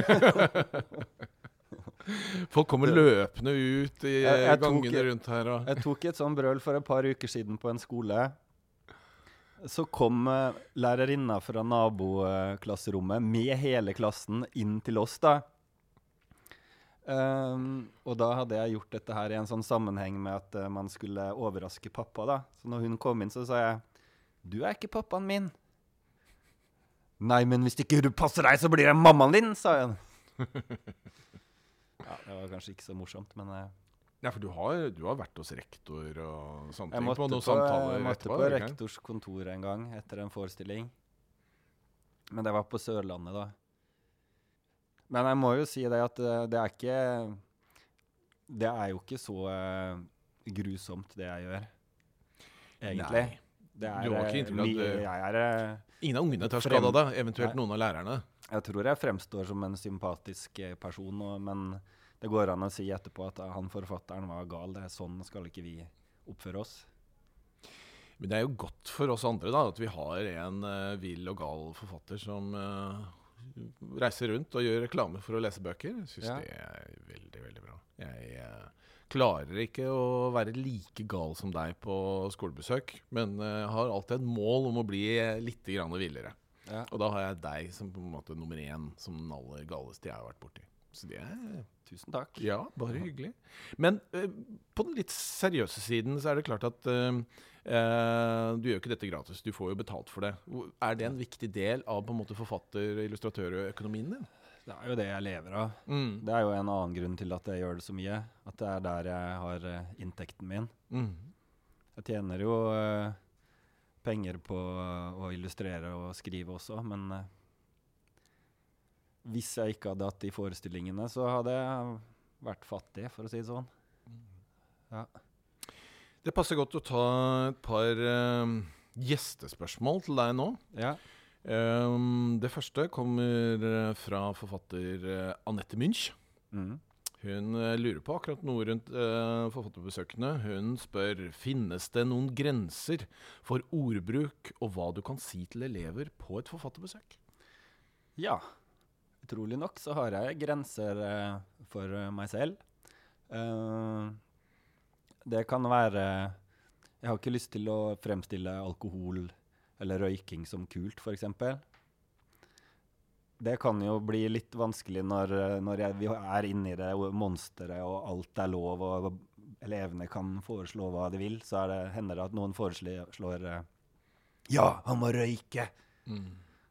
Folk kommer løpende ut i Jeg- jeg gangene tok- rundt her. Og, Jeg tok et sånn brøl for et par uker siden på en skole. Så kom uh, lærerinna fra naboklasserommet med hele klassen inn til oss, da. Um, og da hadde jeg gjort dette her i en sånn sammenheng med at uh, man skulle overraske pappa, da. Så når hun kom inn, så sa jeg Du er ikke pappaen min. Nei, men hvis ikke du passer deg, så blir jeg mammaen din, sa hun. ja, det var kanskje ikke så morsomt, men eh, ja, for du har, du har vært hos rektor og sånne ting på på, samtaler jeg måtte etterpå? på rektors kontor en gang etter en forestilling. Men det var på Sørlandet, da. Men jeg må jo si det at eh, det er ikke Det er jo ikke så eh, grusomt, det jeg gjør. Egentlig. Ikke eh, det- Jeg er Ingen av ungene tar skade av deg, eventuelt Nei. noen av lærerne. Jeg tror jeg fremstår som en sympatisk person, men det går an å si etterpå at han forfatteren var gal. Det er sånn skal ikke vi oppføre oss. Men det er jo godt for oss andre da, at vi har en uh, vill og gal forfatter som uh, reiser rundt og gjør reklame for å lese bøker. Jeg syns Ja. det er veldig, veldig bra. Jeg uh, klarer ikke å være like gal som deg på skolebesøk, men uh, har alltid et mål om å bli litt grann villere. Ja. Og da har jeg deg som på en måte nummer én, som den aller galeste jeg har vært borti. Så det er Tusen takk. ja, bare hyggelig. Men eh, på den litt seriøse siden så er det klart at eh, eh, du gjør ikke dette gratis. Du får jo betalt for det. Er det en viktig del av på en måte forfatter-, illustratørøkonomien din? Det er jo det jeg lever av. Mm. Det er jo en annen grunn til at jeg gjør det så mye. At det er der jeg har eh, inntekten min. Mm. Jeg tjener jo eh, penger på å illustrere og skrive også, men hvis jeg ikke hadde hatt de forestillingene, så hadde jeg vært fattig, for å si det sånn. Ja. Det passer godt å ta et par uh, gjestespørsmål til deg nå. ja. Um, det første kommer eh, fra forfatter eh, Anette Münch. Mm. Hun lurer på akkurat noe rundt uh, forfatterbesøkene. Hun spør finnes det noen grenser for ordbruk og hva du kan si til elever på et forfatterbesøk. Ja. Utrolig nok så har jeg grenser eh, for eh, meg selv. Eh, det kan være Jeg har ikke lyst til å fremstille alkohol eller røyking som kult, f.eks. Det kan jo bli litt vanskelig når, når jeg, vi er inne i det monsteret og alt er lov, og elevene kan foreslå hva de vil. Så det, hender det at noen foreslår Ja, han må røyke!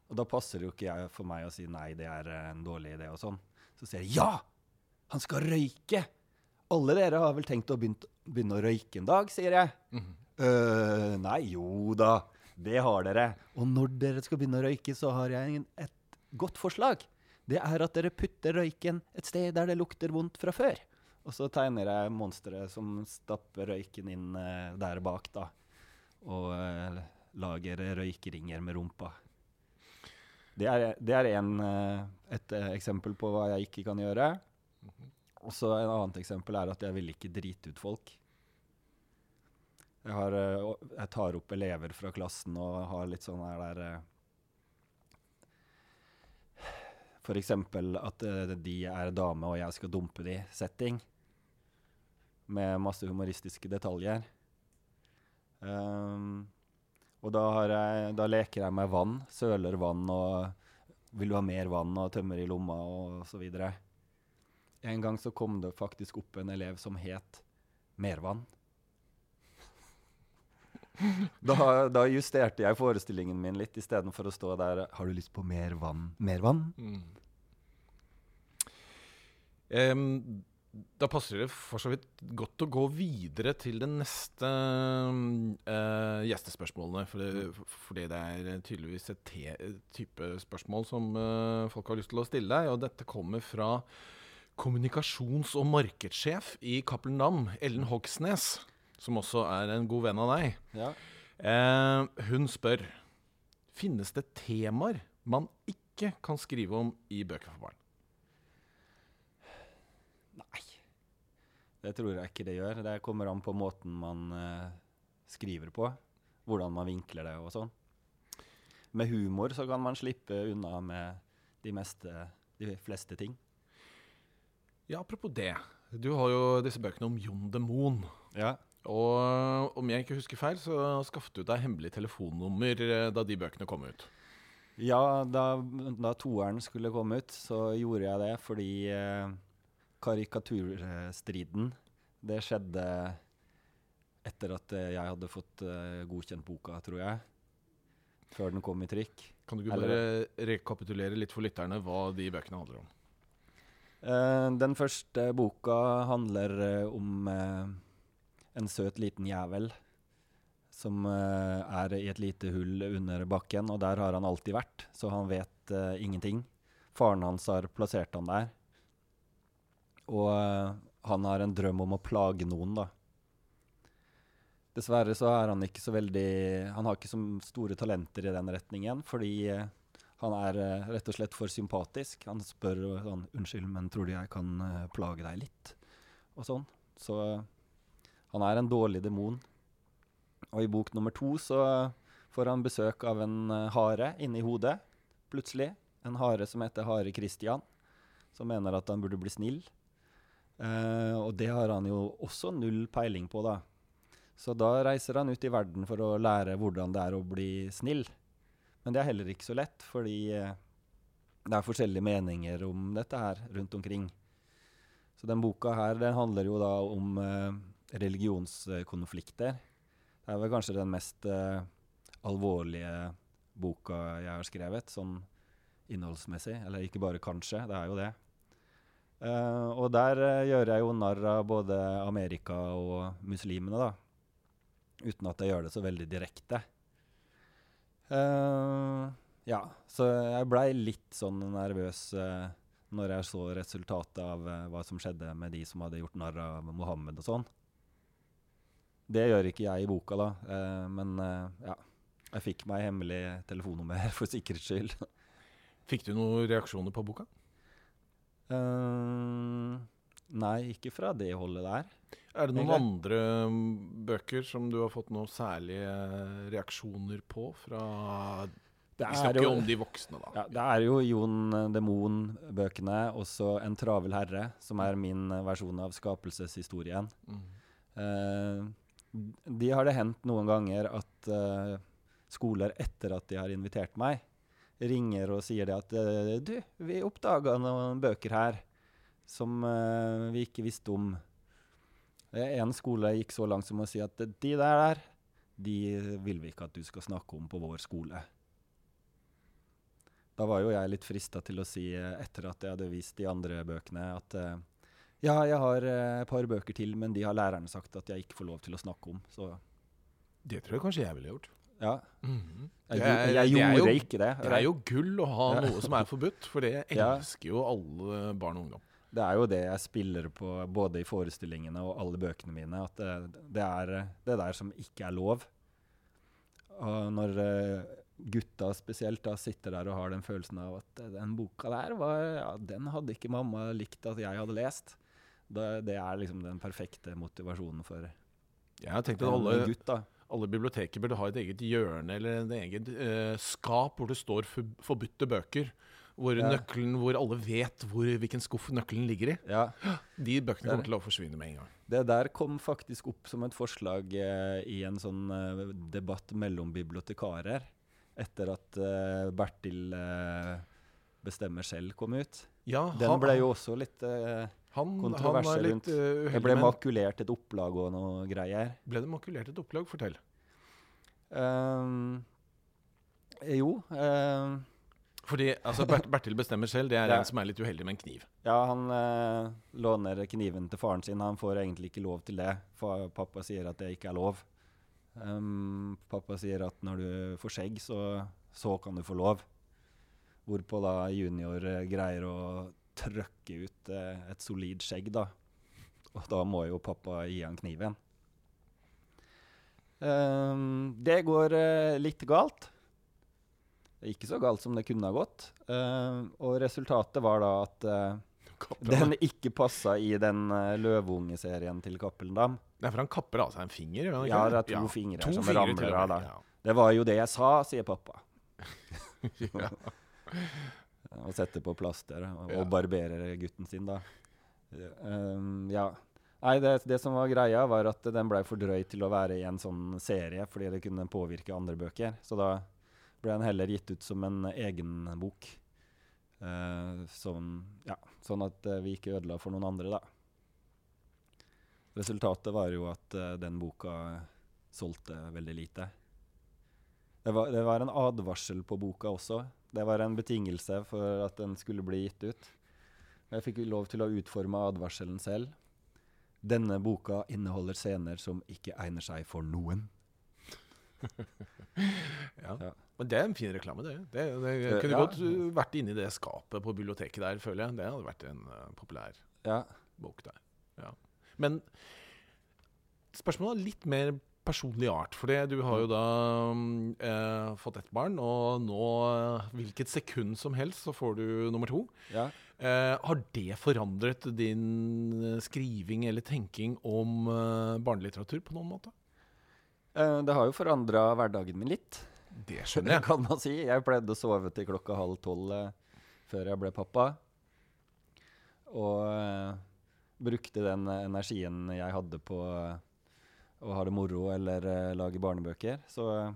Og da passer det jo ikke jeg for meg å si nei, det er eh, en dårlig idé og sånn. Så sier jeg ja! Han skal røyke! Alle dere har vel tenkt å begynt, begynne å røyke en dag, sier jeg. «Øh, nei, jo da, det har dere. Og når dere skal begynne å røyke, så har jeg et godt forslag. Det er at dere putter røyken et sted der det lukter vondt fra før. Og så tegner jeg monstre som stapper røyken inn eh, der bak, da. Og eh, lager røykeringer med rumpa. Det er, det er en, eh, et eh, eksempel på hva jeg ikke kan gjøre. Og så et annet eksempel er at jeg vil ikke drite ut folk. Jeg, har, eh, jeg tar opp elever fra klassen og har litt sånn her der F.eks. At de er dame og jeg skal dumpe de. Setting. Med masse humoristiske detaljer. Ehm, og da, jeg, da leker jeg med vann. Søler vann og Vil ha mer vann og tømmer i lomma og så videre. En gang så kom det faktisk opp en elev som het Mervann. Da, da justerte jeg forestillingen min litt, istedenfor å stå der Har du lyst på mer vann? Mer vann? Em, da passer det for så vidt godt å gå videre til det neste uh, gjestespørsmålene. Fordi, det, fordi det er tydeligvis et te, type spørsmål som uh, folk har lyst til å stille deg. Og dette kommer fra kommunikasjons- og markedssjef i Cappelen Dam, Ellen Hogsnes. Som også er en god venn av deg. Ja. Uh, hun spør Finnes det temaer man ikke kan skrive om i bøker for barn. Nei. Det tror jeg ikke det gjør. Det kommer an på måten man uh, skriver på. Hvordan man vinkler det og sånn. Med humor så kan man slippe unna med de, meste, de fleste ting. Ja, Apropos det. Du har jo disse bøkene om Jon Demon. Ja. Og om jeg ikke husker feil, så skaffet du deg hemmelig telefonnummer eh, da de bøkene kom ut. Ja, da, da toeren skulle komme ut, så gjorde jeg det fordi eh, karikaturstriden Det skjedde etter at eh, jeg hadde fått eh, godkjent boka, tror jeg. Før den kom i trykk. Kan du ikke Eller- bare rekapitulere litt for lytterne hva de bøkene handler om? Eh, den første boka handler om en søt liten jævel som er i et lite hull under bakken, og der har han alltid vært, så han vet ingenting. Faren hans har plassert han der, og eh, han har en drøm om å plage noen, da. Dessverre så er han ikke så veldig Han har ikke så store talenter i den retningen, fordi eh, han er eh, rett og slett for sympatisk. Han spør sånn 'Unnskyld, men tror du jeg kan plage deg litt?' Og sånn. Så han er en dårlig demon. Og i bok nummer to så får han besøk av en hare inni hodet, plutselig. En hare som heter Hare Christian, som mener at han burde bli snill. Eh, og det har han jo også null peiling på, da. Så da reiser han ut i verden for å lære hvordan det er å bli snill. Men det er heller ikke så lett, fordi eh, det er forskjellige meninger om dette her rundt omkring. Så den boka her den handler jo da om uh, religionskonflikter. Det er vel kanskje den mest uh, alvorlige boka jeg har skrevet, sånn innholdsmessig. Eller ikke bare kanskje, det er jo det. Eh, og der uh, gjør jeg jo narr av både Amerika og muslimene, da. Uten at jeg gjør det så veldig direkte. Uh, ja, så jeg blei litt sånn nervøs når jeg så resultatet av hva som skjedde med de som hadde gjort narr av Mohammed og sånn. Det gjør ikke jeg i boka, da, men ja. Jeg fikk meg hemmelig telefonnummer for sikkerhets skyld. Fikk du noen reaksjoner på boka? Eh, nei, ikke fra det holdet der. Er det noen Egentlig. andre mm, bøker som du har fått noen særlige reaksjoner på fra Det Vi snakker er jo om de voksne, da. Ja, det er jo Jon eh, Demon-bøkene, også En travel herre, som er min eh, versjon av skapelseshistorien. Mm. Uh, de har det hendt noen ganger at uh, skoler etter at de har invitert meg, ringer og sier det at eh, Du, vi oppdaga noen bøker her som uh, vi ikke visste om. Eh, En skole gikk så langt som å si at de der der, de vil vi ikke at du skal snakke om på vår skole. Da var jo jeg litt frista til å si, etter at jeg hadde vist de andre bøkene, at uh, ja, jeg har et par bøker til, men de har lærerne sagt at jeg ikke får lov til å snakke om. Så Det tror jeg kanskje jeg ville gjort. Ja. Mhm. Jeg, jeg, er- gjo- det gjorde jo- ikke det. Det er jo gull å ha noe som er forbudt, for det elsker jo alle barn og ungdom. Det er jo det jeg spiller på både i forestillingene og alle bøkene mine, at det, det er eh, det der som ikke er lov. Og når eh, gutta spesielt da sitter der og har den følelsen av at eh, den boka der, var, ja, den hadde ikke mamma likt at jeg hadde lest. Det, det er liksom den perfekte motivasjonen for Jeg har tenkt at en alle, gutt. da. Alle biblioteker burde ha et eget hjørne eller en eget eh, skap hvor det står for, forbudte bøker. Hvor, Ja. nøkkelen, hvor alle vet hvor, hvilken skuff nøkkelen ligger i. Ja, De bøkene er kommer til å forsvinne med en gang. Det der kom faktisk opp som et forslag eh, i en sånn eh, debatt mellom bibliotekarer. Etter at eh, Bertil eh, bestemmer selv kom ut. Ja, Den ble jo også litt eh, han, han var litt uheldig. uh, Det ble makulert et opplag og noe greier. ble det makulert et opplag? Fortell. Um, jo Um, Fordi altså, Bert, Bertil bestemmer selv. Det er Ja. en som er litt uheldig med en kniv. Ja, han eh, låner kniven til faren sin. Han får egentlig ikke lov til det. For pappa sier at det ikke er lov. Um, pappa sier at når du får skjegg, så, så kan du få lov. Hvorpå da junior eh, greier å trøkke ut eh, et solid skjegg, da. Og da må jo pappa gi han kniven. Um, det går uh, litt galt. Ikke så galt som det kunne ha gått. Uh, og resultatet var da at uh, den ikke passa i den uh, løveungeserien til Cappelen Nei, for han kapper av seg en finger. ikke Ja, det er to Ja, fingre to som ramler av. da. Det var jo det jeg sa, sier pappa. Ja. Og setter på plaster og, Ja. og barberer gutten sin, da. Um, ja. Nei, det, det som var greia, var at den blei for drøy til å være i en sånn serie, fordi det kunne påvirke andre bøker. Så da ble den heller gitt ut som en egen bok. Uh, sånn, ja, sånn at eh, vi ikke ødela for noen andre, da. Resultatet var jo at uh, den boka solgte veldig lite. Det var, det var en advarsel på boka også. Det var en betingelse for at den skulle bli gitt ut. Jeg fikk lov til å utforme advarselen selv. Denne boka inneholder scener som ikke egner seg for noen. Ja. Ja. Men det er en fin reklame, det. Det, det kunne ja. godt uh, vært inni det skapet på biblioteket der, føler jeg. Det hadde vært en uh, populær Ja. bok der. Ja. Men spørsmålet er litt mer personlig art. For du har jo da mm, eh, fått ett barn, og nå, eh, hvilket sekund som helst, så får du nummer to. ja. Eh, har det forandret din eh, skriving eller tenking om eh, barnelitteratur på noen måte? Eh, Det har jo forandra hverdagen min litt. Det skjønner jeg. kan man si. Jeg pleide å sove til klokka halv tolv før jeg ble pappa. Og brukte den energien jeg hadde på eh, å ha det moro eller uh, lage barnebøker. Så eh,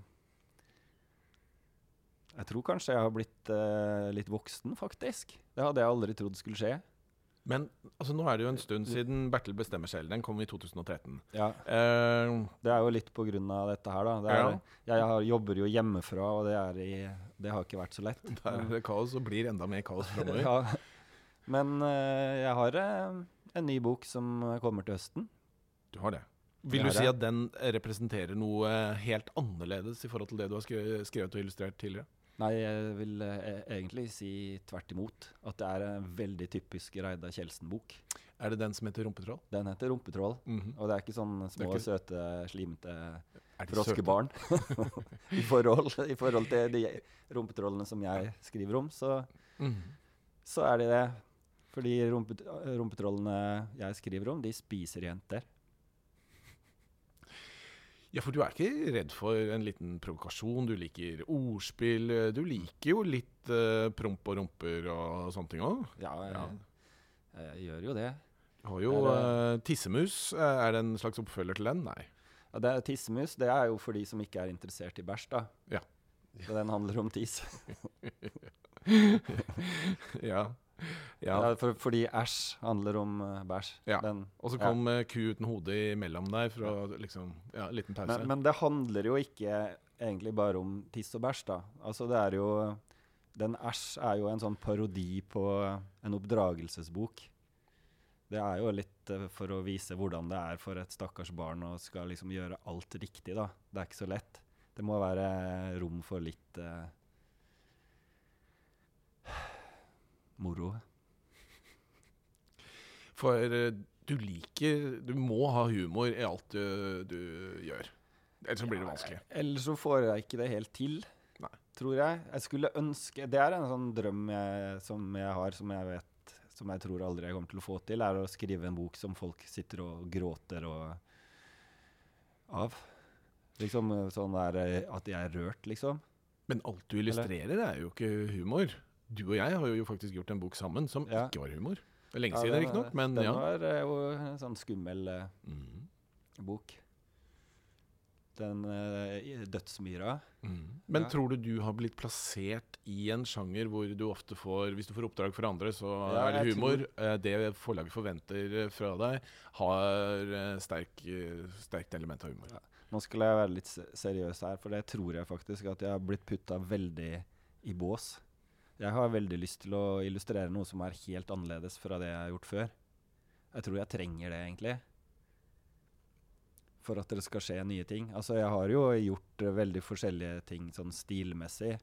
jeg tror kanskje jeg har blitt eh, litt voksen, faktisk. Det hadde jeg aldri trodd skulle skje. Men altså, nå er det jo en stund siden Bertil bestemmer selv. Den kom i 2013. Ja, Uh, Det er jo litt på grunn av dette her, da. Det er, Jeg har, jobber jo hjemmefra, og det, i, det har ikke vært så lett. der er det kaos og blir enda mer kaos framover. Ja. Men uh, jeg har uh, en ny bok som kommer til høsten. Du har det. Vil du si at den representerer noe helt annerledes i forhold til det du har skrevet, og illustrert tidligere? Nei, jeg vil eh, egentlig si tvert imot. At det er en veldig typisk Reidar Kjeldsen-bok. Er det den som heter Rumpetroll? Den heter 'Rumpetroll'. Mhm. Og det er ikke sånn små, ikke- søte, slimete froskebarn. I, forhold, I forhold til de rumpetrollene som jeg skriver om, så, mm -hmm. så er de det. Fordi rumpetrollene jeg skriver om, de spiser jenter. Ja, for du er ikke redd for en liten provokasjon. Du liker ordspill. Du liker jo litt uh, promp og rumper og sånne ting òg. Ja, Ja. jeg gjør jo det. Du har jo eh, Tissemus. Er det en slags oppfølger til den? Nei. Ja, det er tissemus. Det er jo for de som ikke er interessert i bæsj, da. Ja. Så den handler om tiss. Ja. ja. For, fordi æsj handler om uh, bæsj. Ja. Den- Og så kom ja. ku uten hode imellom der for å liksom Ja, en liten pause. men, men det handler jo ikke egentlig bare om tiss og bæsj, da. Altså det er jo Den æsj er jo en sånn parodi på en oppdragelsesbok. Det er jo litt eh, for å vise hvordan det er for et stakkars barn å skal liksom gjøre alt riktig, da. Det er ikke så lett. Det må være rom for litt eh, moro. For eh, du liker Du må ha humor i alt du, du gjør. Ellers så blir det vanskelig. Ellers så får jeg ikke det helt til, Nei. tror jeg. Jeg skulle ønske Det er en sånn drøm jeg, som jeg har, som jeg vet Som jeg tror aldri jeg kommer til å få til, er å skrive en bok som folk sitter og gråter og av. Liksom sånn der eh, at de er rørt, liksom. Men alt du illustrerer, er jo ikke humor. Du og jeg har jo faktisk gjort en bok sammen som Ja. ikke var humor. Lenge Ja, siden, den- riktignok, men den ja. var eh, jo en sånn skummel eh, Mhm. bok. Den eh, dødsmyra. Men Ja. tror du du har blitt plassert i en sjanger hvor du ofte får Hvis du får oppdrag for andre, så Ja, er det humor. Eh, Det forlaget forventer fra deg, har sterk, sterkt element av humor. Ja. Nå skulle jeg være litt seriøs her, for det tror jeg faktisk at jeg har blitt putta veldig i bås. Jeg har veldig lyst til å illustrere noe som er helt annerledes fra det jeg har gjort før. Jeg tror jeg trenger det, egentlig. For at det skal skje nye ting. Altså, jeg har jo gjort eh, veldig forskjellige ting sånn stilmessig.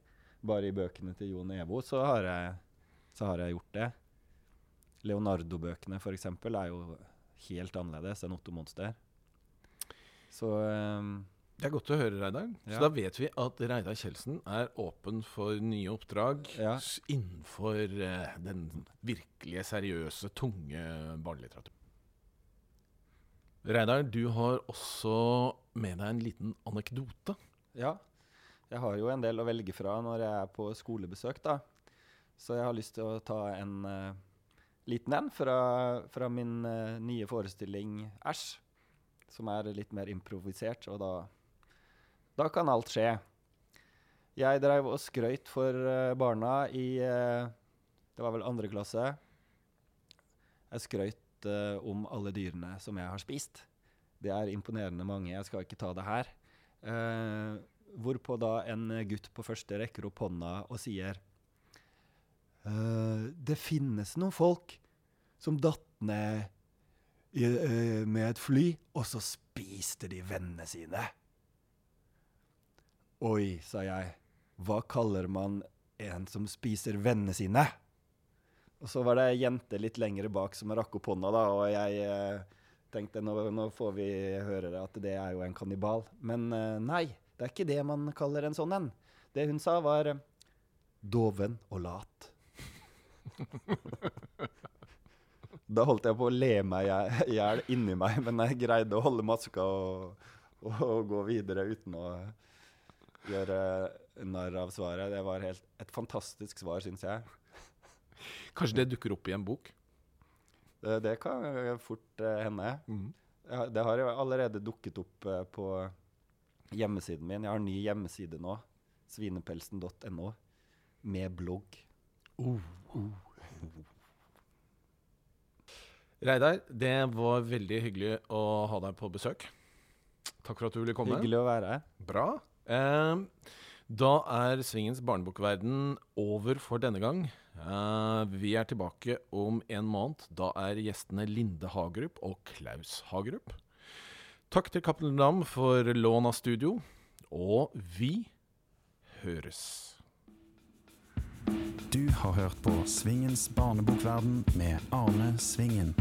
Bare i bøkene til Jon Evo så har jeg, så har jeg gjort det. Leonardo-bøkene, eksempel, er jo helt annerledes enn Otto Monster. Så ehm, Det er godt å høre, Reidar. Så da vet vi at Reidar Kjeldsen er åpen for nye oppdrag Ja. innenfor uh, den virkelige, seriøse, tunge barnelitteraturen. Reidar, du har også med deg en liten anekdote. ja. Jeg har jo en del å velge fra når jeg er på skolebesøk, da. Så jeg har lyst til å ta en uh, liten en fra, fra min uh, nye forestilling Æsj. Som er litt mer improvisert, og da, da kan alt skje. Jeg drev og skrøyt for eh, barna i eh, Det var vel andre klasse. Jeg skrøyt eh, om alle dyrene som jeg har spist. Det er imponerende mange, jeg skal ikke ta det her. Hvorpå da en gutt på første rekker opp hånda og sier «Eh, Det finnes noen folk som datt ned i, med et fly, og så spiste de vennene sine. Oi, sa jeg. Hva kaller man en som spiser vennene sine? Og så var det ei jente litt lenger bak som rakk opp hånda, da, og jeg eh, tenkte nå, nå får vi høre at det er jo en kannibal. Men eh, nei, det er ikke det man kaller en sånn en. Det hun sa, var doven og lat. da holdt jeg på å le meg i hjel inni meg, men jeg greide å holde maska og, og, og gå videre uten å gjøre narr av svaret. Det var helt, et fantastisk svar, syns jeg. Kanskje det dukker opp i en bok? Det, det kan fort eh, hende. Mm. det har jo allerede dukket opp eh, på hjemmesiden min. Jeg har en ny hjemmeside nå. Svinepelsen.no. Med blogg. Reidar, det var veldig hyggelig å ha deg på besøk. Takk for at du ville komme. Hyggelig å være her. Bra. Eh, da er Svingens barnebokverden over for denne gang. Eh, vi er tilbake om en måned. Da er gjestene Linde Hagerup og Klaus Hagerup. Takk til Cappelen Dam for lån av studio. Og vi høres. Du har hørt på Svingens barnebokverden med Arne Svingen.